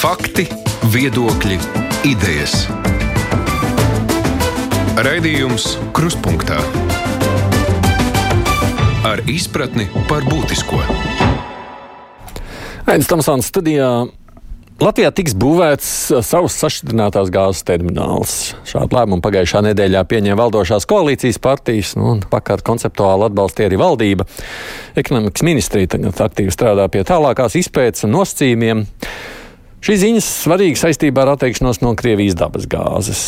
Fakti, viedokļi, idejas. Raidījums Kruspunkta ar izpratni par būtisko. Aizsmeļamies Tamsānas studijā. Latvijā tiks būvēts savs sašķidrinātās gāzes termināls. Šādu lēmumu pagājušā nedēļā pieņēma valdošās koalīcijas partijas, nu, un vakar konceptuāli atbalstīja arī valdība. Ekonomikas ministrija tagad aktīvi strādā pie tālākās izpētes un nosacījumiem. Šīs ziņas svarīgas saistībā ar atteikšanos no Krievijas dabas gāzes,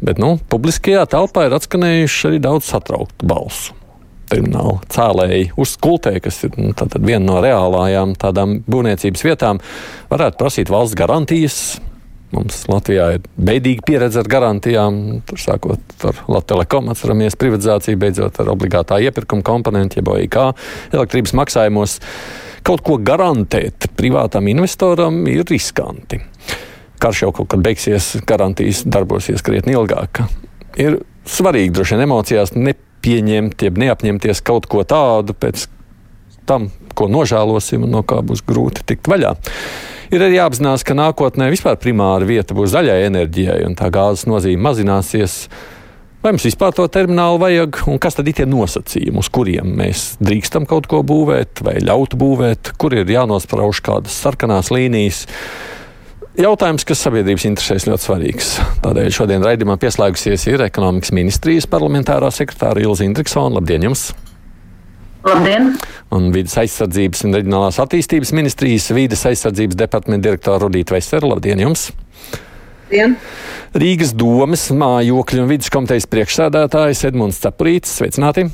bet nu, publiskajā telpā ir atskanējuši arī daudz satrauktu balsu termināla cēlēji uz skultē, kas ir nu, viena no reālajām tādām būvniecības vietām, varētu prasīt valsts garantijas. Mums Latvijā ir beidīga pieredze ar garantijām, tur sākot ar Latvijas telekomu, atceramies privatizāciju, beidzot ar obligātā iepirkuma komponentu, jeb OIK elektrības maksājumos. Kaut ko garantēt privātam investoram ir riskanti. Karš jau kaut kad beigsies, garantijas darbosies krietni ilgāk. Ir svarīgi droši vien emocijās ne pieņemt, jeb neapņemties kaut ko tādu pēc tam, ko nožēlosim un no kā būs grūti tikt vaļā. Ir arī jāapzinās, ka nākotnē vispār primāra vieta būs zaļai enerģijai, un tā gāzes nozīme mazināsies. Vai mums vispār to terminālu vajag, un kas tad ir tie nosacījumi, uz kuriem mēs drīkstam kaut ko būvēt, vai ļaut būvēt, kur ir jānosprauž kādas sarkanās līnijas? Jautājums, kas sabiedrības interesēs ļoti svarīgs. Tādēļ šodien raidījumā pieslēgusies ir ekonomikas ministrijas parlamentārā sekretāra Ilza Indriksona. Labdien jums! Labdien! Un vidas aizsardzības un reģionālās attīstības ministrijas vidas aizsardzības departamenta direktora Rudīta Vesera. Labdien jums! Labdien. Rīgas domas mājokļu un vidas komitejas priekšsēdētājs Edmunds Cepurīts. Sveicināti!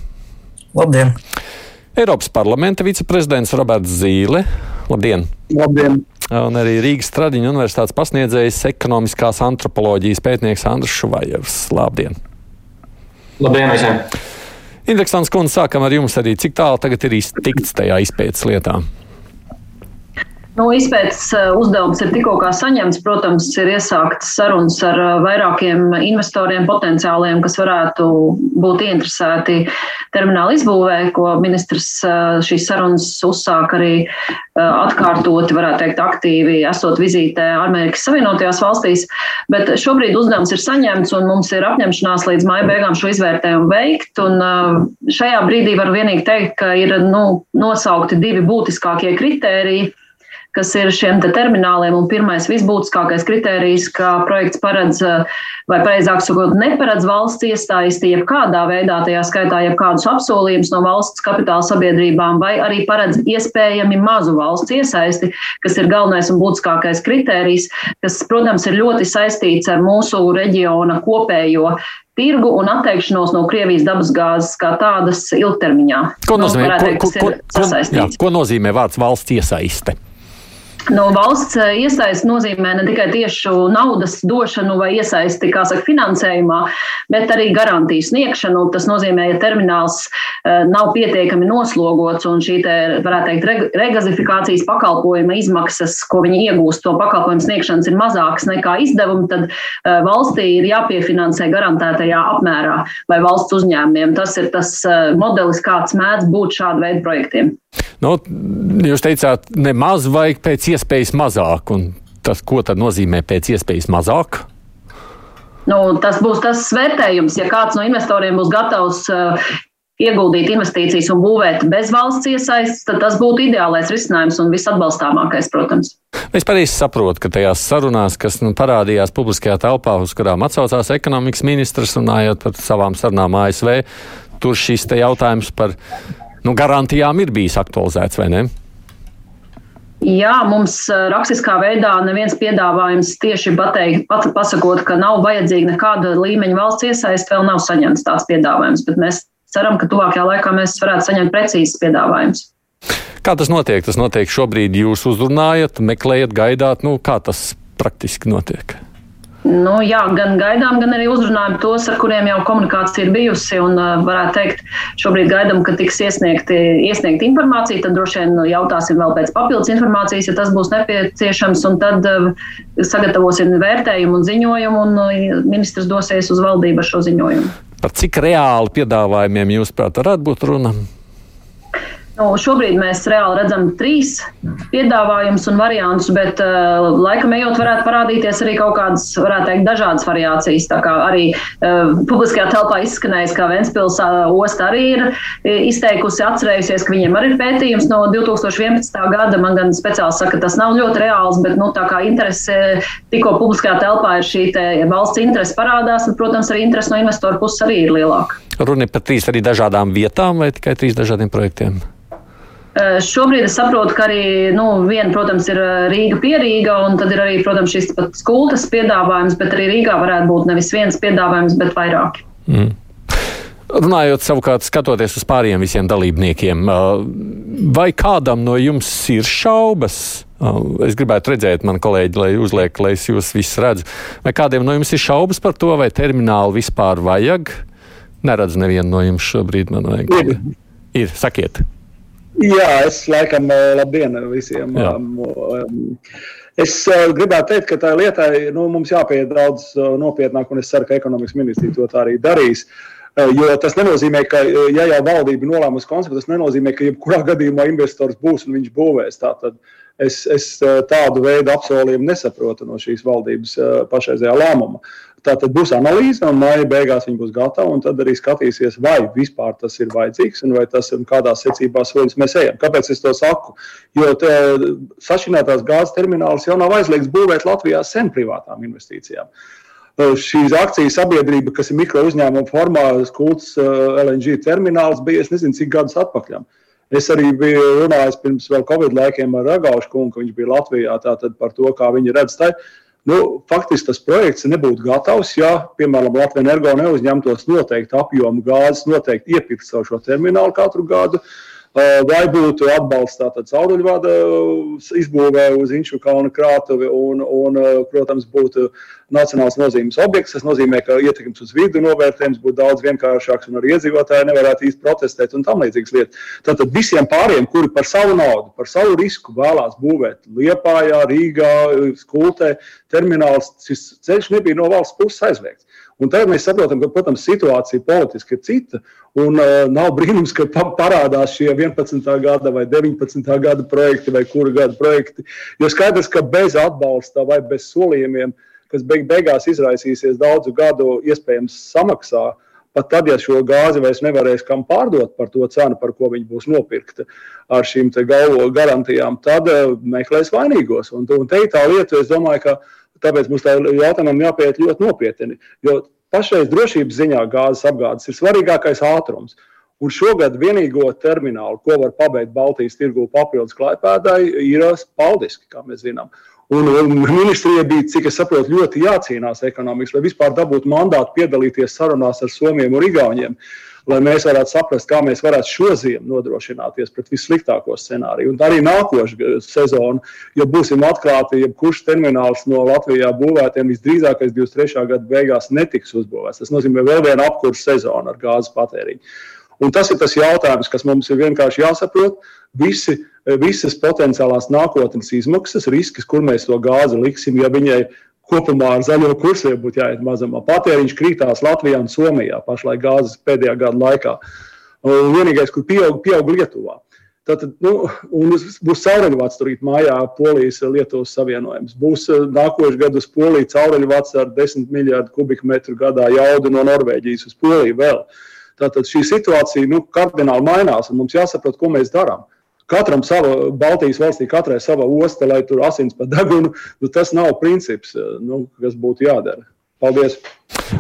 Labdien! Eiropas parlamenta viceprezidents Roberts Zīle. Labdien! Labdien! Un arī Rīgas Tradiņu universitātes pasniedzējs ekonomiskās antropoloģijas pētnieks Andris Šuvajevs. Labdien! Labdien visiem! Indeksants kundze, sākam ar jums arī. Cik tālu tagad ir iztikts tajā izpētes lietā? Nu, izpētes eh, uzdevums ir tikko saņemts. Protams, ir iesāktas sarunas ar eh, vairākiem investoriem, potenciāliem, kas varētu būt interesēti termināla izbūvē, ko ministrs eh, šīs sarunas uzsāk arī atkārtoti, varētu teikt, aktīvi esot vizītē Amerikas Savienotajās valstīs. Bet šobrīd uzdevums ir saņemts un mums ir apņemšanās līdz maija beigām šo izvērtējumu veikt. Un šajā brīdī var vienīgi teikt, ka ir nu, nosaukti divi būtiskākie kritēriji kas ir šiem te termināliem. Un pirmais, visbūtiskākais kritērijs, ka projekts paredz, vai precīzāk sakot, neparedz valsts iesaisti jebkādā veidā, tajā skaitā jebkādus apsolījumus no valsts kapitāla sabiedrībām, vai arī paredz iespējami mazu valsts iesaisti, kas ir galvenais un būtiskākais kritērijs, kas, protams, ir ļoti saistīts ar mūsu reģiona kopējo tirgu un atteikšanos no Krievijas dabasgāzes kā tādas ilgtermiņā. Ko nozīmē, nu, ko, ko, ko, jā, ko nozīmē vārds valsts iesaiste? No valsts eh, iesaistas nozīmē ne tikai tiešu naudas došanu vai iesaisti, saka, finansējumā, bet arī garantiju sniegšanu. Tas nozīmē, ja termināls eh, nav pietiekami noslogots un šī, te, varētu teikt, regazifikācijas pakalpojuma izmaksas, ko viņi iegūst to pakalpojumu sniegšanas, ir mazākas nekā izdevumi, tad eh, valstī ir jāpiefinansē garantētajā apmērā vai valsts uzņēmumiem. Tas ir tas modelis, kāds mēdz būt šādu veidu projektiem. Nu, jūs teicāt, nemaz vajag pēc iespējas mazāk. Tas, ko tad nozīmē pēc iespējas mazāk? Nu, tas būs tas vērtējums. Ja kāds no investoriem būs gatavs uh, ieguldīt investīcijas un būvēt bez valsts iesaistes, tad tas būtu ideālais risinājums un visatbalstāmākais, protams. Es pareizi saprotu, ka tajās sarunās, kas nu, parādījās publiskajā telpā, uz kurām atsaucās ekonomikas ministrs runājot par savām sarunām ASV, tur šis jautājums par nu, garantijām ir bijis aktualizēts, vai ne? Jā, mums rakstiskā veidā neviens piedāvājums tieši pateikt, pat pasakot, ka nav vajadzīga nekāda līmeņa valsts iesaist, vēl nav saņemts tāds piedāvājums, bet mēs ceram, ka tuvākajā laikā mēs varētu saņemt precīzes piedāvājumus. Kā tas notiek? Tas notiek šobrīd jūs uzrunājat, meklējat, gaidāt, nu, kā tas praktiski notiek? Nu, jā, gan gaidām, gan arī uzrunājam tos, ar kuriem jau komunikācija ir bijusi. Un, varētu teikt, šobrīd gaidām, ka tiks iesniegti, iesniegta informācija. Tad droši vien jautāsim vēl pēc papildus informācijas, ja tas būs nepieciešams. Tad sagatavosim vērtējumu un ziņojumu, un ministrs dosies uz valdību ar šo ziņojumu. Par cik reāli piedāvājumiem jūs prāt varētu būt runa? Nu, šobrīd mēs reāli redzam trīs piedāvājumus un variantus, bet uh, laikam ejot, varētu parādīties arī kaut kādas, varētu teikt, dažādas variācijas. Tā kā arī uh, publiskajā telpā izskanējis, ka Ventspils uh, osta arī ir izteikusi, atcerējusies, ka viņiem arī ir pētījums no 2011. gada. Man gan speciāli saka, ka tas nav ļoti reāls, bet nu, tā kā interese tikko publiskajā telpā ir šī valsts interese parādās, tad, protams, arī interese no investoru puses arī ir lielāka. Runa ir par trīs arī dažādām vietām vai tikai trīs dažādiem projektiem? Eh, šobrīd es saprotu, ka arī nu, viena, protams, ir eh, Rīga pierīga, un tad ir arī, protams, šis pat skultas piedāvājums, bet arī Rīgā varētu būt nevis viens piedāvājums, bet vairāki. Mm. Runājot savukārt, skatoties uz pārējiem visiem dalībniekiem, eh, vai kādam no jums ir šaubas? Es gribētu redzēt, man kolēģi, lai uzliek, lai es jūs visus redzu. Vai kādiem no jums ir šaubas par to, vai terminālu vispār vajag? Neredzu nevienu no jums šobrīd, man vajag. Ir, ir sakiet. Jā, es laikam labdien visiem. Jā. Es gribētu teikt, ka tā lietai nu, mums jāpieiet daudz nopietnāk, un es ceru, ka ekonomikas ministrija to tā arī darīs. Jo tas nenozīmē, ka, ja jau valdība nolēmusi konceptu, tas nenozīmē, ka jebkurā gadījumā investors būs un viņš būvēs. Tātad es, es tādu veidu apsolījumu nesaprotu no šīs valdības pašreizējā lēmuma. Tātad būs analīze, un maija beigās viņi būs gatavi, un tad arī skatīsies, vai vispār tas ir vajadzīgs, un vai tas ir kādās secībās soļus mēs ejam. Kāpēc es to saku? Jo sašķinātās gāzes terminālus jau nav aizliegts būvēt Latvijā sen privātām investīcijām. Šīs akcijas sabiedrība, kas ir mikro uzņēmuma formā, kults LNG termināls, bija es nezinu, cik gadus atpakaļ. Es arī biju runājis pirms Covid laikiem ar Ragaušu kungu, viņš bija Latvijā, par to, kā viņi redz. Tā, Nu, faktiski tas projekts nebūtu gatavs, ja, piemēram, Latvijas energo neuzņemtos noteikti apjomu gāzes, noteikti iepirkt savu šo terminālu katru gadu. Vai būtu atbalsts tātad cauruļvada izbūvē uz Inču kalna krātuvi un, un, protams, būtu nacionāls nozīmes objekts. Tas nozīmē, ka ietekmes uz vidu novērtējums būtu daudz vienkāršāks un arī iedzīvotāji nevarētu īsti protestēt un tam līdzīgas lietas. Tātad visiem pāriem, kuri par savu naudu, par savu risku vēlās būvēt Liepājā, Rīgā, Skultē, termināls, šis ceļš nebija no valsts puses aizliegts. Un tagad mēs saprotam, ka, protams, situācija politiski ir cita. Un uh, nav brīnums, ka pa parādās šie 11. gada vai 19. gada projekti vai kura gada projekti. Jo skaidrs, ka bez atbalsta vai bez solījumiem, kas beig beigās izraisīsies daudzu gadu, iespējams samaksā. Pat tad, ja šo gāzi vairs nevarēs kam pārdot par to cenu, par ko viņi būs nopirkti ar šīm galvo garantijām, tad uh, meklēs vainīgos. Un, un te ir tā lieta, es domāju, ka Tāpēc mums tā jautājumam jāpieiet ļoti nopietni. Jo pašreiz drošības ziņā gāzes apgādes ir svarīgākais ātrums. Un šogad vienīgo terminālu, ko var pabeigt Baltijas tirgū papildus klājpēdai, ir Paldiski, kā mēs zinām. Un, ministrijai bija, cik es saprotu, ļoti jācīnās ekonomiski, lai vispār dabūtu mandātu piedalīties sarunās ar Somiem un Igauniem. Uh, lai mēs varētu saprast, kā mēs varētu šo ziemu nodrošināties pret vissliktāko scenāriju. Un arī nākošais sezona, ja būsim atklāti, jebkurš termināls no Latvijā būvētiem visdrīzākais 23. gada beigās netiks uzbūvēts. Tas nozīmē vēl vienu apkursu sezonu ar gāzes patēriņu. Un tas ir tas jautājums, kas mums ir vienkārši jāsaprot. Visi, visas potenciālās nākotnes izmaksas, risks, kur mēs to gāzi liksim, ja viņai kopumā ar zaļo kursu jau būtu jāiet mazumā. Patēriņš krītās Latvijā un Somijā pašlaik gāzes pēdējā gada laikā. Un vienīgais, kur pieaug, pieaug Lietuvā. Tātad, nu, būs cauruļvats tur mājā, Polijas Lietuvas savienojums. Būs nākošais gads uz Poliju cauruļvats ar 10 miljardu kubikmetru gadā jaudu no Norvēģijas uz Poliju vēl. Tātad šī situācija nu, kardināli mainās, un mums jāsaprot, ko mēs darām. Katram sava Baltijas valstī, katrai sava osta, lai tur asins pa degunu. Nu, tas nav princips, nu, kas būtu jādara. Paldies!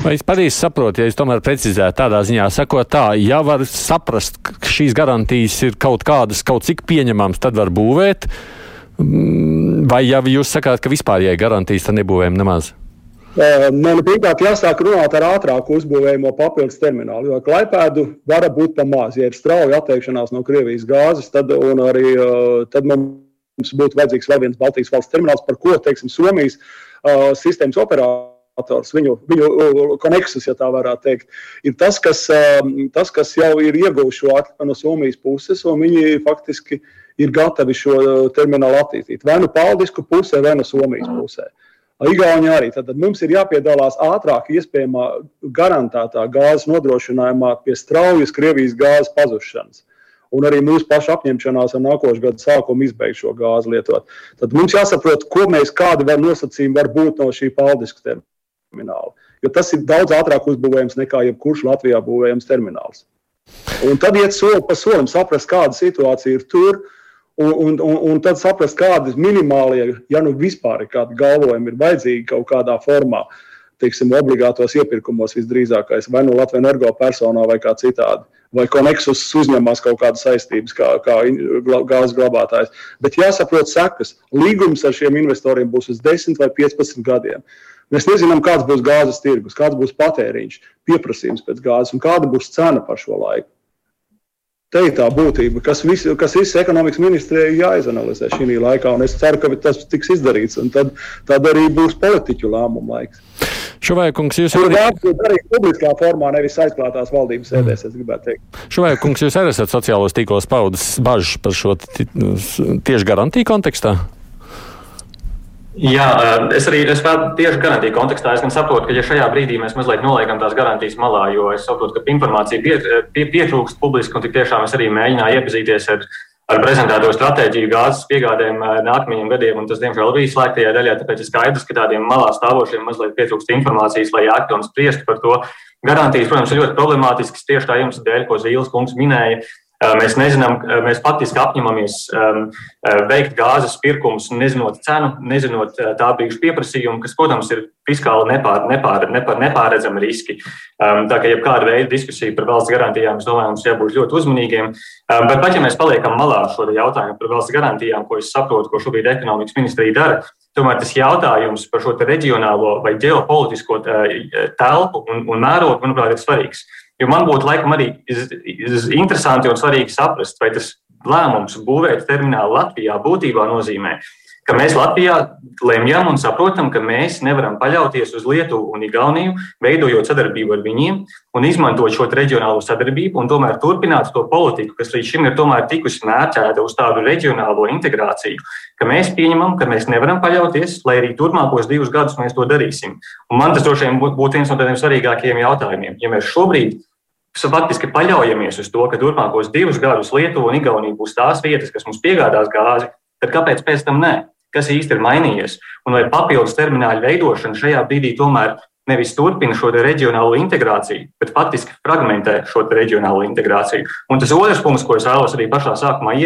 Vai es pareizi saprotu, ja es tomēr precizētu tādā ziņā, sakot tā, ja var saprast, ka šīs garantijas ir kaut kādas, kaut cik pieņemamas, tad var būvēt, mm, vai ja jūs sakāt, ka vispārējai garantijas tad nebūvējam nemaz? Man pirmkārt jāsāk runāt ar ātrāku uzbūvējumu papildus terminālu, jo klaipēdu var būt pa maz. Ja ir strauja atteikšanās no Krievijas gāzes, tad, arī, tad mums būtu vajadzīgs vēl viens Baltijas valsts termināls, par ko, teiksim, Somijas uh, sistēmas operators, viņu, viņu koneksus, ja tā varētu teikt, ir tas, kas, tas, kas jau ir ieguvuši šo atļauju no Somijas puses, un viņi faktiski ir gatavi šo terminālu attīstīt. Vai nu Paldisku pusē, vai nu Somijas pusē. Uh, Igaunija arī. Tad mums ir jāpiedalās ātrāk, iespējamā garantētā gāzes nodrošinājumā pie straujas Krievijas gāzes pazušanas. un arī mūsu pašu apņemšanās ar nākošo gadu sākumu izbeigt šo gāzi lietot. Tad mums jāsaprot, ko mēs, kādi var nosacījumi var būt no šī paldiska termināla. Jo tas ir daudz ātrāk uzbūvējams nekā jebkurš Latvijā būvējams termināls. Un tad iet soli pa solim, saprast, kāda situācija ir tur. Un, un, un, un tad saprast, kādas minimālie, ja nu vispār ir kādi galvojumi, ir vajadzīgi kaut kādā formā. Teiksim, obligātos iepirkumos visdrīzākais, vai nu Latvijas energo personā, vai kā citādi. Vai Koneksus uzņemas kaut kādas saistības, kā, kā gāzes glabātājs. Bet jāsaprot sekas. Līgums ar šiem investoriem būs uz 10 vai 15 gadiem. Mēs nezinām, kāds būs gāzes tirgus, kāds būs patēriņš, pieprasījums pēc gāzes un kāda būs cena par šo laiku. Te ir tā būtība, kas, vis, kas visas ekonomikas ministrijai jāizanalizē šī laikā, un es ceru, ka tas tiks izdarīts. Tad, tad arī būs politiķu lēmumu laiks. Šuvaikungs, jūs arī darīt publiskā formā, nevis aizklātās valdības sēdēs, es gribētu teikt. Šuvaikungs, jūs arī esat sociālos tīklos paudas bažas par šo tieši garantiju kontekstā? Jā, es arī es tieši garantiju kontekstā. Es saprotu, ka ja šajā brīdī mēs mazliet noliekam tās garantijas malā, jo es saprotu, ka informācija pie, pie, pietrūkst publiski, un tik tiešām es arī mēģināju iepazīties ar ar prezentēto stratēģiju gāzes piegādēm nākamajiem gadiem, un tas, diemžēl, bija slēgtajā daļā. Tāpēc ir skaidrs, ka tādiem malā stāvošiem mazliet pietrūkst informācijas, lai aktu un spriestu par to. Garantijas, protams, ir ļoti problemātiskas tieši tā jums dēļ, ko Zīles kungs minēja. Mēs nezinām, mēs faktiski apņemamies veikt gāzes pirkumus, nezinot cenu, nezinot tā brīža pieprasījumu, kas, protams, ir fiskāli nepār, nepār, nepār, nepārredzami riski. Tā kā jebkāda veida diskusija par valsts garantijām, es domāju, mums jābūt ļoti uzmanīgiem. Bet pat ja mēs paliekam malā šo jautājumu par valsts garantijām, ko es saprotu, ko šobrīd ekonomikas ministrija dara, tomēr tas jautājums par šo reģionālo vai ģeopolitisko telpu un, un mērogu, manuprāt, ir svarīgs. Jo man būtu laikam arī interesanti un svarīgi saprast, vai tas lēmums būvēt terminālu Latvijā būtībā nozīmē, ka mēs Latvijā lemjam un saprotam, ka mēs nevaram paļauties uz Lietuvu un Igauniju, veidojot sadarbību ar viņiem un izmantot šo reģionālo sadarbību un tomēr turpināt to politiku, kas līdz šim ir tikusi mērķēta uz tādu reģionālo integrāciju, ka mēs pieņemam, ka mēs nevaram paļauties, lai arī turpmākos divus gadus mēs to darīsim. Un man tas droši vien būtu viens no tādiem svarīgākajiem jautājumiem. Ja mēs šobrīd faktiski paļaujamies uz to, ka turpmākos divus gadus Lietuva un Igaunija būs tās vietas, kas mums piegādās gāzi, tad kāpēc pēc tam nē? Kas īsti ir mainījies, un vai papildus termināļu veidošana šajā brīdī tomēr nevis turpina šo reģionālo integrāciju, bet faktiski fragmentē šo reģionālo integrāciju. Un tas otrs punkts, ko es vēlos arī pašā sākumā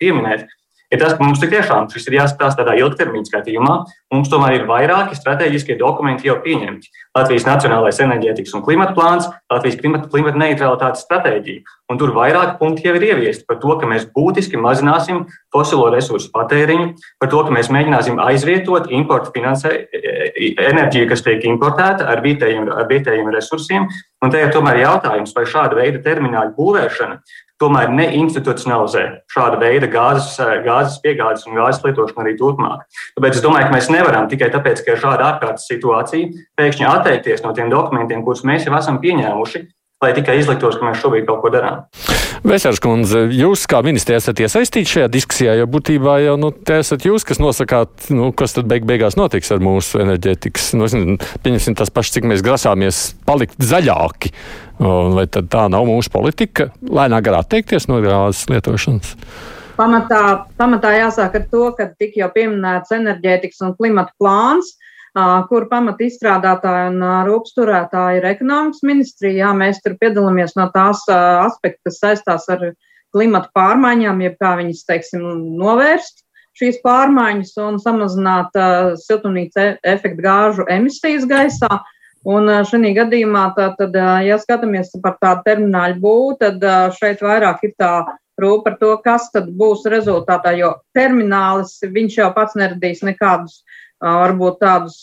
pieminēt, ir tas, ka mums tiešām šis ir jāskatās tādā ilgtermiņa skatījumā. Mums tomēr ir vairāki strateģiskie dokumenti jau pieņemti. Latvijas Nacionālais enerģētikas un klimata plāns, Latvijas klimata, klimata neutralitātes stratēģija. Un tur vairāki punkti jau ir ieviesti par to, ka mēs būtiski mazināsim fosilo resursu patēriņu, par to, ka mēs mēģināsim aizvietot importu finansē, e, e, enerģiju, kas tiek importēta ar vietējiem, ar vietējiem resursiem. Un te ir tomēr jautājums, vai šāda veida termināļu būvēšana tomēr neinstitucionalizē šāda veida gāzes, gāzes piegādes un gāzes lietošanu arī turpmāk. Tāpēc es domāju, ka mēs nevaram tikai tāpēc, ka ir šāda ārkārtas situācija, pēkšņi atteikties no tiem dokumentiem, kurus mēs jau esam pieņēmuši, lai tikai izliktos, ka mēs šobrīd kaut ko darām. Vesels kundze, jūs kā ministrs esat iesaistīti šajā diskusijā, jo būtībā jau nu, te esat jūs, kas nosakāt, nu, kas tad beig beigās notiks ar mūsu enerģētikas. Nu, nezinu, pieņemsim tas pašs, cik mēs grasāmies palikt zaļāki. Un vai tad tā nav mūsu politika, lēnāk garā atteikties no gāzes lietošanas? Pamatā, pamatā jāsāk ar to, ka tik jau pieminēts enerģētikas un klimata plāns, kur pamata izstrādātāja un rūpsturētāja ir ekonomikas ministrija. Jā, mēs tur piedalāmies no tās aspekta, kas saistās ar klimatu pārmaiņām, jeb kā viņas, teiksim, novērst šīs pārmaiņas un samazināt uh, siltumnīca efekta gāžu emisijas gaisā. Un uh, šajā gadījumā, tā, tad, uh, ja skatāmies par tādu termināļu būvu, tad uh, šeit vairāk ir tā rūp par to, kas tad būs rezultātā, jo terminālis viņš jau pats neradīs nekādus varbūt tādus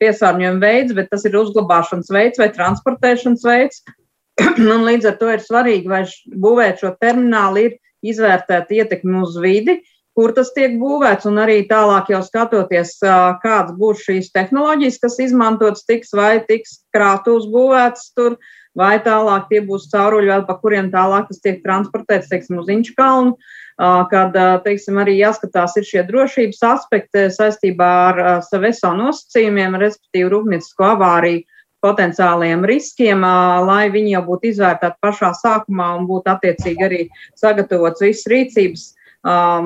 piesārņojumu veids, bet tas ir uzglabāšanas veids vai transportēšanas veids. Un līdz ar to ir svarīgi, vai būvēt šo terminālu ir izvērtēta ietekme uz vidi, kur tas tiek būvēts, un arī tālāk jau skatoties, kādas būs šīs tehnoloģijas, kas izmantotas, tiks vai tiks krātuvs būvēts tur, vai tālāk tie būs cauruļi, pa kuriem tālāk tas tiek transportēts, teiksim, uz Inču kalnu. Uh, kad teiksim, arī jāskatās ir šie drošības aspekti saistībā ar saveso nosacījumiem, respektīvi rūpniecisko avāriju potenciāliem riskiem, lai viņi jau būtu izvērtēti pašā sākumā un būtu attiecīgi arī sagatavots viss rīcības,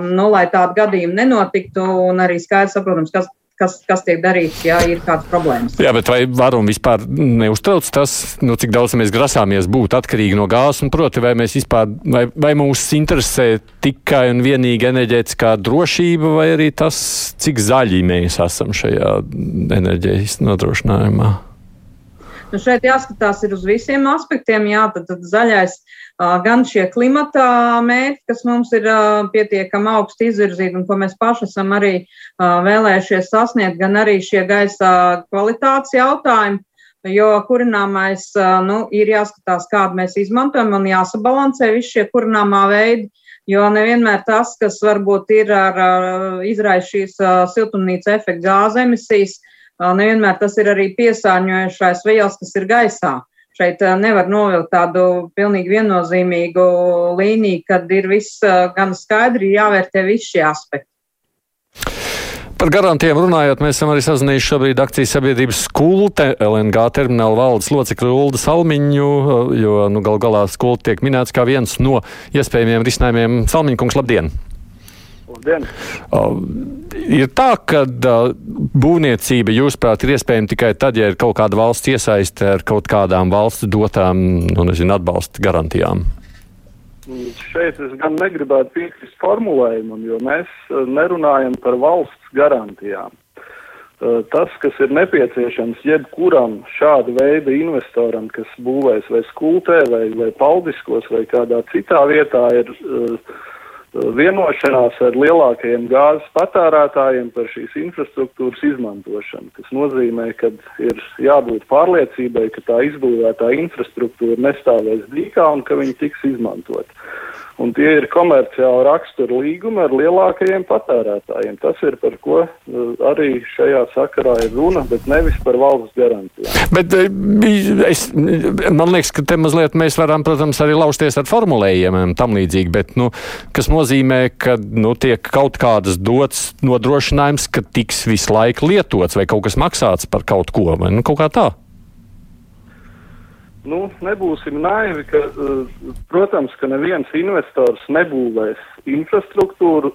nu, lai tādu gadījumu nenotiktu un arī skaidrs saprotams, kas, kas, kas tiek darīts, ja ir kādas problēmas. Jā, bet vai varam vispār neuztrauc tas, nu, cik daudz mēs grasāmies būt atkarīgi no gāzes, un proti, vai mēs vispār, vai, vai mūs interesē tikai un vienīgi enerģētiskā drošība, vai arī tas, cik zaļi mēs esam šajā enerģijas nodrošinājumā? Nu, šeit jāskatās uz visiem aspektiem. Jā, tad, tad zaļais gan šie klimata mērķi, kas mums ir pietiekami augsti izvirzīti un ko mēs paši esam arī vēlējušies sasniegt, gan arī šie gaisa kvalitātes jautājumi. Jo kurināmais nu, ir jāskatās, kādu mēs izmantojam, un jāsabalansē visi šie kurināmā veidi. Jo nevienmēr tas, kas varbūt ir ar, izraisa šīs siltumnīca efekta gāzes emisijas, nevienmēr tas ir arī piesārņojušais vielas, kas ir gaisā. Šeit nevar novilkt tādu pilnīgi viennozīmīgu līniju, kad ir viss gan skaidri jāvērtē visi šie aspekti. Par garantiem runājot, mēs esam arī sazinājuši šobrīd akcijas sabiedrības skulte LNG termināla valdes locekli Ulda Salmiņu, jo nu, gal galā skulte tiek minēts kā viens no iespējamiem risinājumiem. Salmiņkungs, labdien! Labdien! Ir tā, ka būvniecība, jūsuprāt, ir iespējama tikai tad, ja ir kaut kāda valsts iesaiste ar kaut kādām valsts dotām nu, nezinu, atbalsta garantijām. Šeit es gan negribētu piekrist formulējumam, jo mēs nerunājam par valsts garantijām. Tas, kas ir nepieciešams jebkuram šāda veida investoram, kas būvēs vai skultē, vai, vai paldiskos, vai kādā citā vietā, ir uh, vienošanās ar lielākajiem gāzes patērētājiem par šīs infrastruktūras izmantošanu, kas nozīmē, ka ir jābūt pārliecībai, ka tā izbūvētā infrastruktūra nestāvēs dīkā un ka viņi tiks izmantot. Un tie ir komerciāli rakstura līgumi ar lielākajiem patērētājiem. Tas ir par ko uh, arī šajā sakarā ir runa, bet nevis par valsts garantijām. Bet eh, es, man liekas, ka te mazliet mēs varam, protams, arī lausties ar formulējumiem tam līdzīgi, bet, nu, kas nozīmē, ka, nu, tiek kaut kādas dots nodrošinājums, ka tiks visu laiku lietots vai kaut kas maksāts par kaut ko, vai nu, kaut kā tā nu, nebūsim naivi, ka, eh, protams, ka neviens investors nebūvēs infrastruktūru,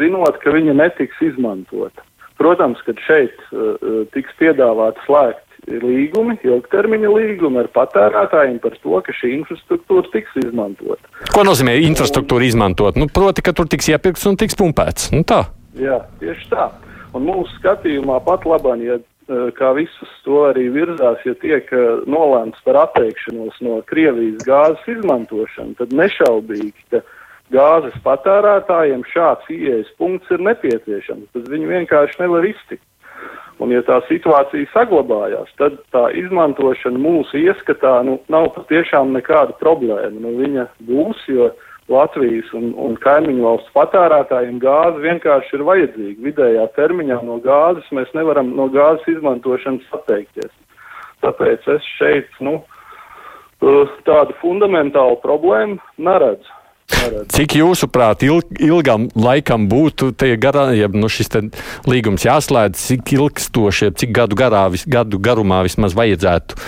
zinot, ka viņa netiks izmantota. Protams, ka šeit uh, tiks piedāvāti slēgt līgumi, ilgtermiņa līgumi ar patērētājiem par to, ka šī infrastruktūra tiks izmantota. Ko nozīmē infrastruktūra izmantot? Nu, proti, ka tur tiks iepirkts un tiks pumpēts. Nu, tā. Jā, tieši tā. Un mūsu skatījumā pat labāk, ja Eh, kā visus to arī virzās, ja tiek eh, nolēmts par atteikšanos no Krievijas gāzes izmantošanu, tad nešaubīgi, ka gāzes patērētājiem šāds ieejas punkts ir nepieciešams, tad viņi vienkārši nevar iztikt. Un ja tā situācija saglabājās, tad tā izmantošana mūsu ieskatā nu, nav patiešām nekāda problēma. Nu, viņa būs, jo uh, Latvijas un, un kaimiņu valsts patērētājiem gāze vienkārši ir vajadzīga. Vidējā termiņā no gāzes mēs nevaram no gāzes izmantošanas atteikties. Tāpēc es šeit nu, uh, tādu fundamentālu problēmu neredzu. Neredz. Cik jūsuprāt, ilg, ilgam laikam būtu garā, ja nu šis līgums jāslēdz, cik ilgstoši, cik gadu, garā, vis, gadu garumā vismaz vajadzētu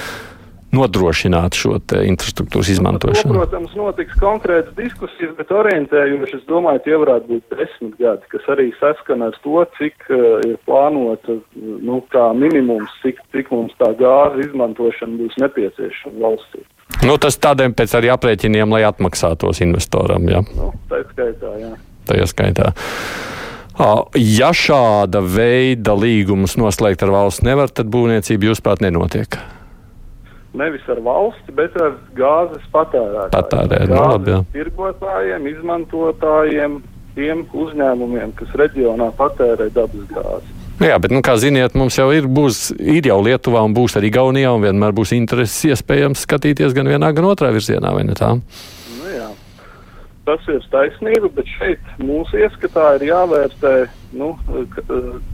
nodrošināt šo infrastruktūras izmantošanu? To, protams, notiks konkrētas diskusijas, bet orientējoši es domāju, tie varētu būt desmit gadi, kas arī saskana ar to, cik uh, ir plānota nu, kā minimums, cik, cik mums tā gāze izmantošana būs nepieciešama valstī. Nu, tas tādiem pēc arī aprēķiniem, lai atmaksātos investoram. Jā. Nu, tā skaitā, jā. Tajā skaitā. Ja šāda veida līgumus noslēgt ar valsts nevar, tad būvniecība, jūsuprāt, nenotiek nevis ar valsti, bet ar gāzes patērētājiem. Patērēt, no, nu, labi, jā. tirgotājiem, izmantotājiem, tiem uzņēmumiem, kas reģionā patērē dabas gāzi. Nu jā, bet, nu, kā ziniet, mums jau ir, būs, ir jau Lietuvā un būs arī Gaunijā, un vienmēr būs intereses iespējams skatīties gan vienā, gan otrā virzienā, vai ne tā? Tas ir taisnība, bet šeit mūsu ieskatā ir jāvērtē nu,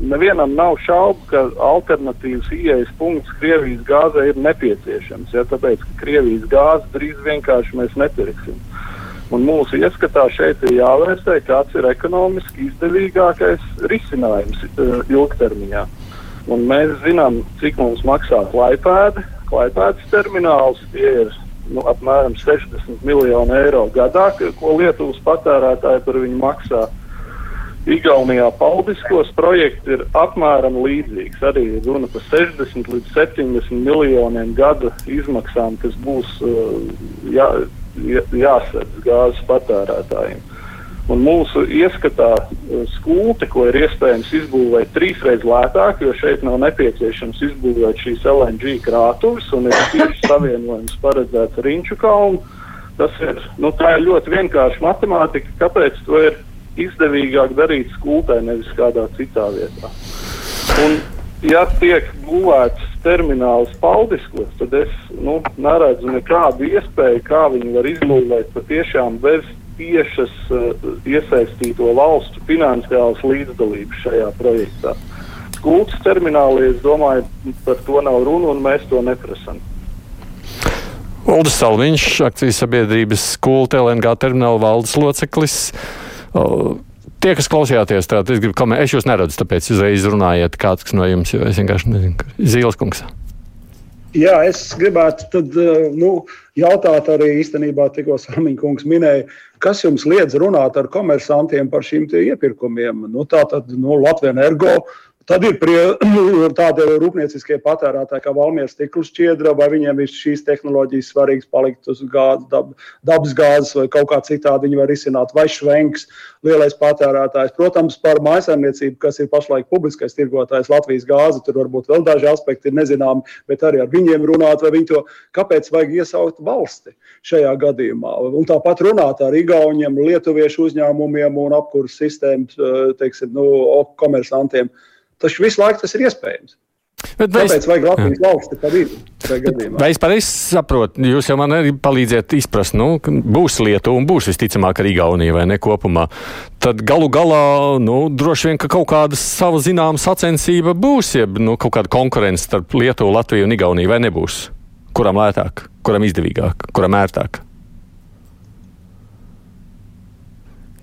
nevienam nav šaubu, ka alternatīvs ieejas punkts Krievijas gāzē ir nepieciešams. Ja, tāpēc, ka Krievijas gāzi drīz vienkārši mēs nepirksim. Un mūsu ieskatā šeit ir jāvērtē, kāds ir ekonomiski izdevīgākais risinājums uh, ilgtermiņā. Un mēs zinām, cik mums maksā laipēda Klaipēdas termināls. Tie ir nu, apmēram 60 miljoni eiro gadā, ko Lietuvas patērētāji par viņu maksā. Igaunijā paldiskos projekts ir apmēram līdzīgs. Arī runa par 60 līdz 70 miljoniem gada izmaksām, kas būs uh, jā, jā, jāsadz gāzes patērētājiem. Un mūsu ieskatā uh, skūte, ko ir iespējams izbūvēt trīsreiz lētāk, jo šeit nav nepieciešams izbūvēt šīs LNG krātuves un ir tieši savienojums paredzēts ar Inču kalnu. Tas ir, nu, ir ļoti vienkārši matemātika, kāpēc to ir izdevīgāk darīt skulptūrā, nevis kādā citā vietā. Un, ja tiek būvēts termināls paldiskos, tad es nu, neredzu nekādu iespēju, kā viņi var izbūvēt patiešām bez tiešas uh, iesaistīto valstu finansiālas līdzdalības šajā projektā. Skulptūras terminālī, es domāju, par to nav runa un mēs to neprasām. Uldis Salviņš, akcijas sabiedrības Kulta LNG termināla valdes loceklis. Tie, kas klausījāties, tad es gribu komentēt, es jūs neredzu, tāpēc uzreiz runājiet kāds no jums, jo es vienkārši nezinu, Zīles kungs. Jā, es gribētu tad, nu, jautāt arī īstenībā, tikko Sāmiņa kungs minēja, kas jums liedz runāt ar komersantiem par šīm iepirkumiem. Nu, tā tad nu, Latvijas energo Tad ir prie, tādi rūpnieciskie patērētāji, kā Valmieras stikla šķiedra, vai viņiem ir šīs tehnoloģijas svarīgas palikt uz gāzes, dab, dabas gāzes vai kaut kā citādi viņi var izsināt, vai švenks, lielais patērētājs. Protams, par mājsaimniecību, kas ir pašlaik publiskais tirgotājs Latvijas gāze, tur varbūt vēl daži aspekti ir nezināmi, bet arī ar viņiem runāt, vai viņi to, kāpēc vajag iesaukt valsti šajā gadījumā. Un tāpat runāt ar Igauniem, Lietuviešu uzņēmumiem un apkursu sistēmas, teiksim, nu, komersantiem. Taču visu laiku tas ir iespējams. Bet Tāpēc es, vajag Latvijas valsti par īstu. Vai es pareizi saprotu, jūs jau man arī palīdziet izprast, nu, būs Lietuva un būs visticamāk arī Igaunija vai ne kopumā. Tad galu galā, nu, droši vien, ka kaut kāda sava zināma sacensība būs, jeb nu, kaut kāda konkurence starp Lietuvu, Latviju un Igauniju vai nebūs. Kuram lētāk, kuram izdevīgāk, kuram ērtāk?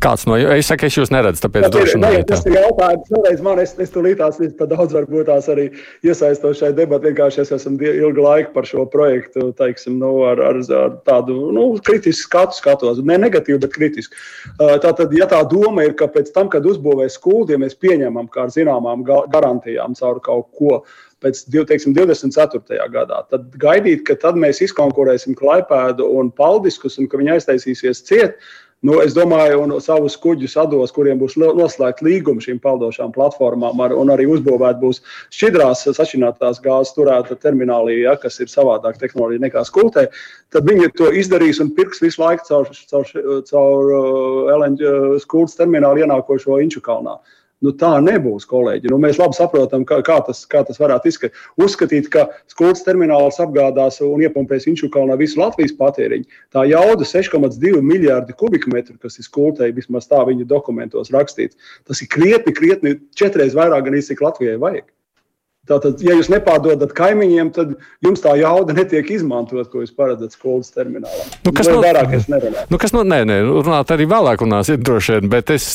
Kāds no jums? Es saku, es jūs neredzu, tāpēc došu no jums. Tas ir jautājums, vēlreiz man, es, es tur līdās par daudz varbūt tās arī iesaistos šai debatē. Vienkārši es esmu ilgu laiku par šo projektu, teiksim, nu, ar, ar, ar tādu nu, kritisku skatu skatos. Ne negatīvu, bet kritisku. Tātad, ja tā doma ir, ka pēc tam, kad uzbūvēs skūdi, ja mēs pieņemam kā ar zināmām garantijām caur kaut ko, pēc teiksim, 24. gadā. Tad gaidīt, ka tad mēs izkonkurēsim klaipēdu un paldiskus un ka viņi aiztaisīsies ciet. Nu, es domāju, un savus kuģus atdos, kuriem būs noslēgta līguma šīm peldošām platformām, ar, un arī uzbūvēta būs šķidrās sašķinātās gāzes turēta terminālī, ja, kas ir savādāk tehnoloģija nekā skultē, tad viņi to izdarīs un pirks visu laiku caur, caur, caur uh, LNG uh, skultas terminālu ienākošo Inču kalnā. Nu, tā nebūs, kolēģi. Nu, mēs labi saprotam, kā, kā, tas, kā tas varētu izskatīt. Uzskatīt, ka skultas termināls apgādās un iepumpēs Inčukalnā visu Latvijas patēriņu. Tā jauda 6,2 miljardi kubikmetru, kas ir skultei, vismaz tā viņu dokumentos rakstīts. Tas ir krietni, krietni četreiz vairāk, gan cik Latvijai vajag. Tātad, ja jūs nepārdodat kaimiņiem, tad jums tā jauda netiek izmantot, ko jūs paredzat skolas terminālā. Nu, kas no, vairāk es nerunāju? Nu, kas no, nē, nē, runāt arī vēlāk runāsiet droši vien, bet, es,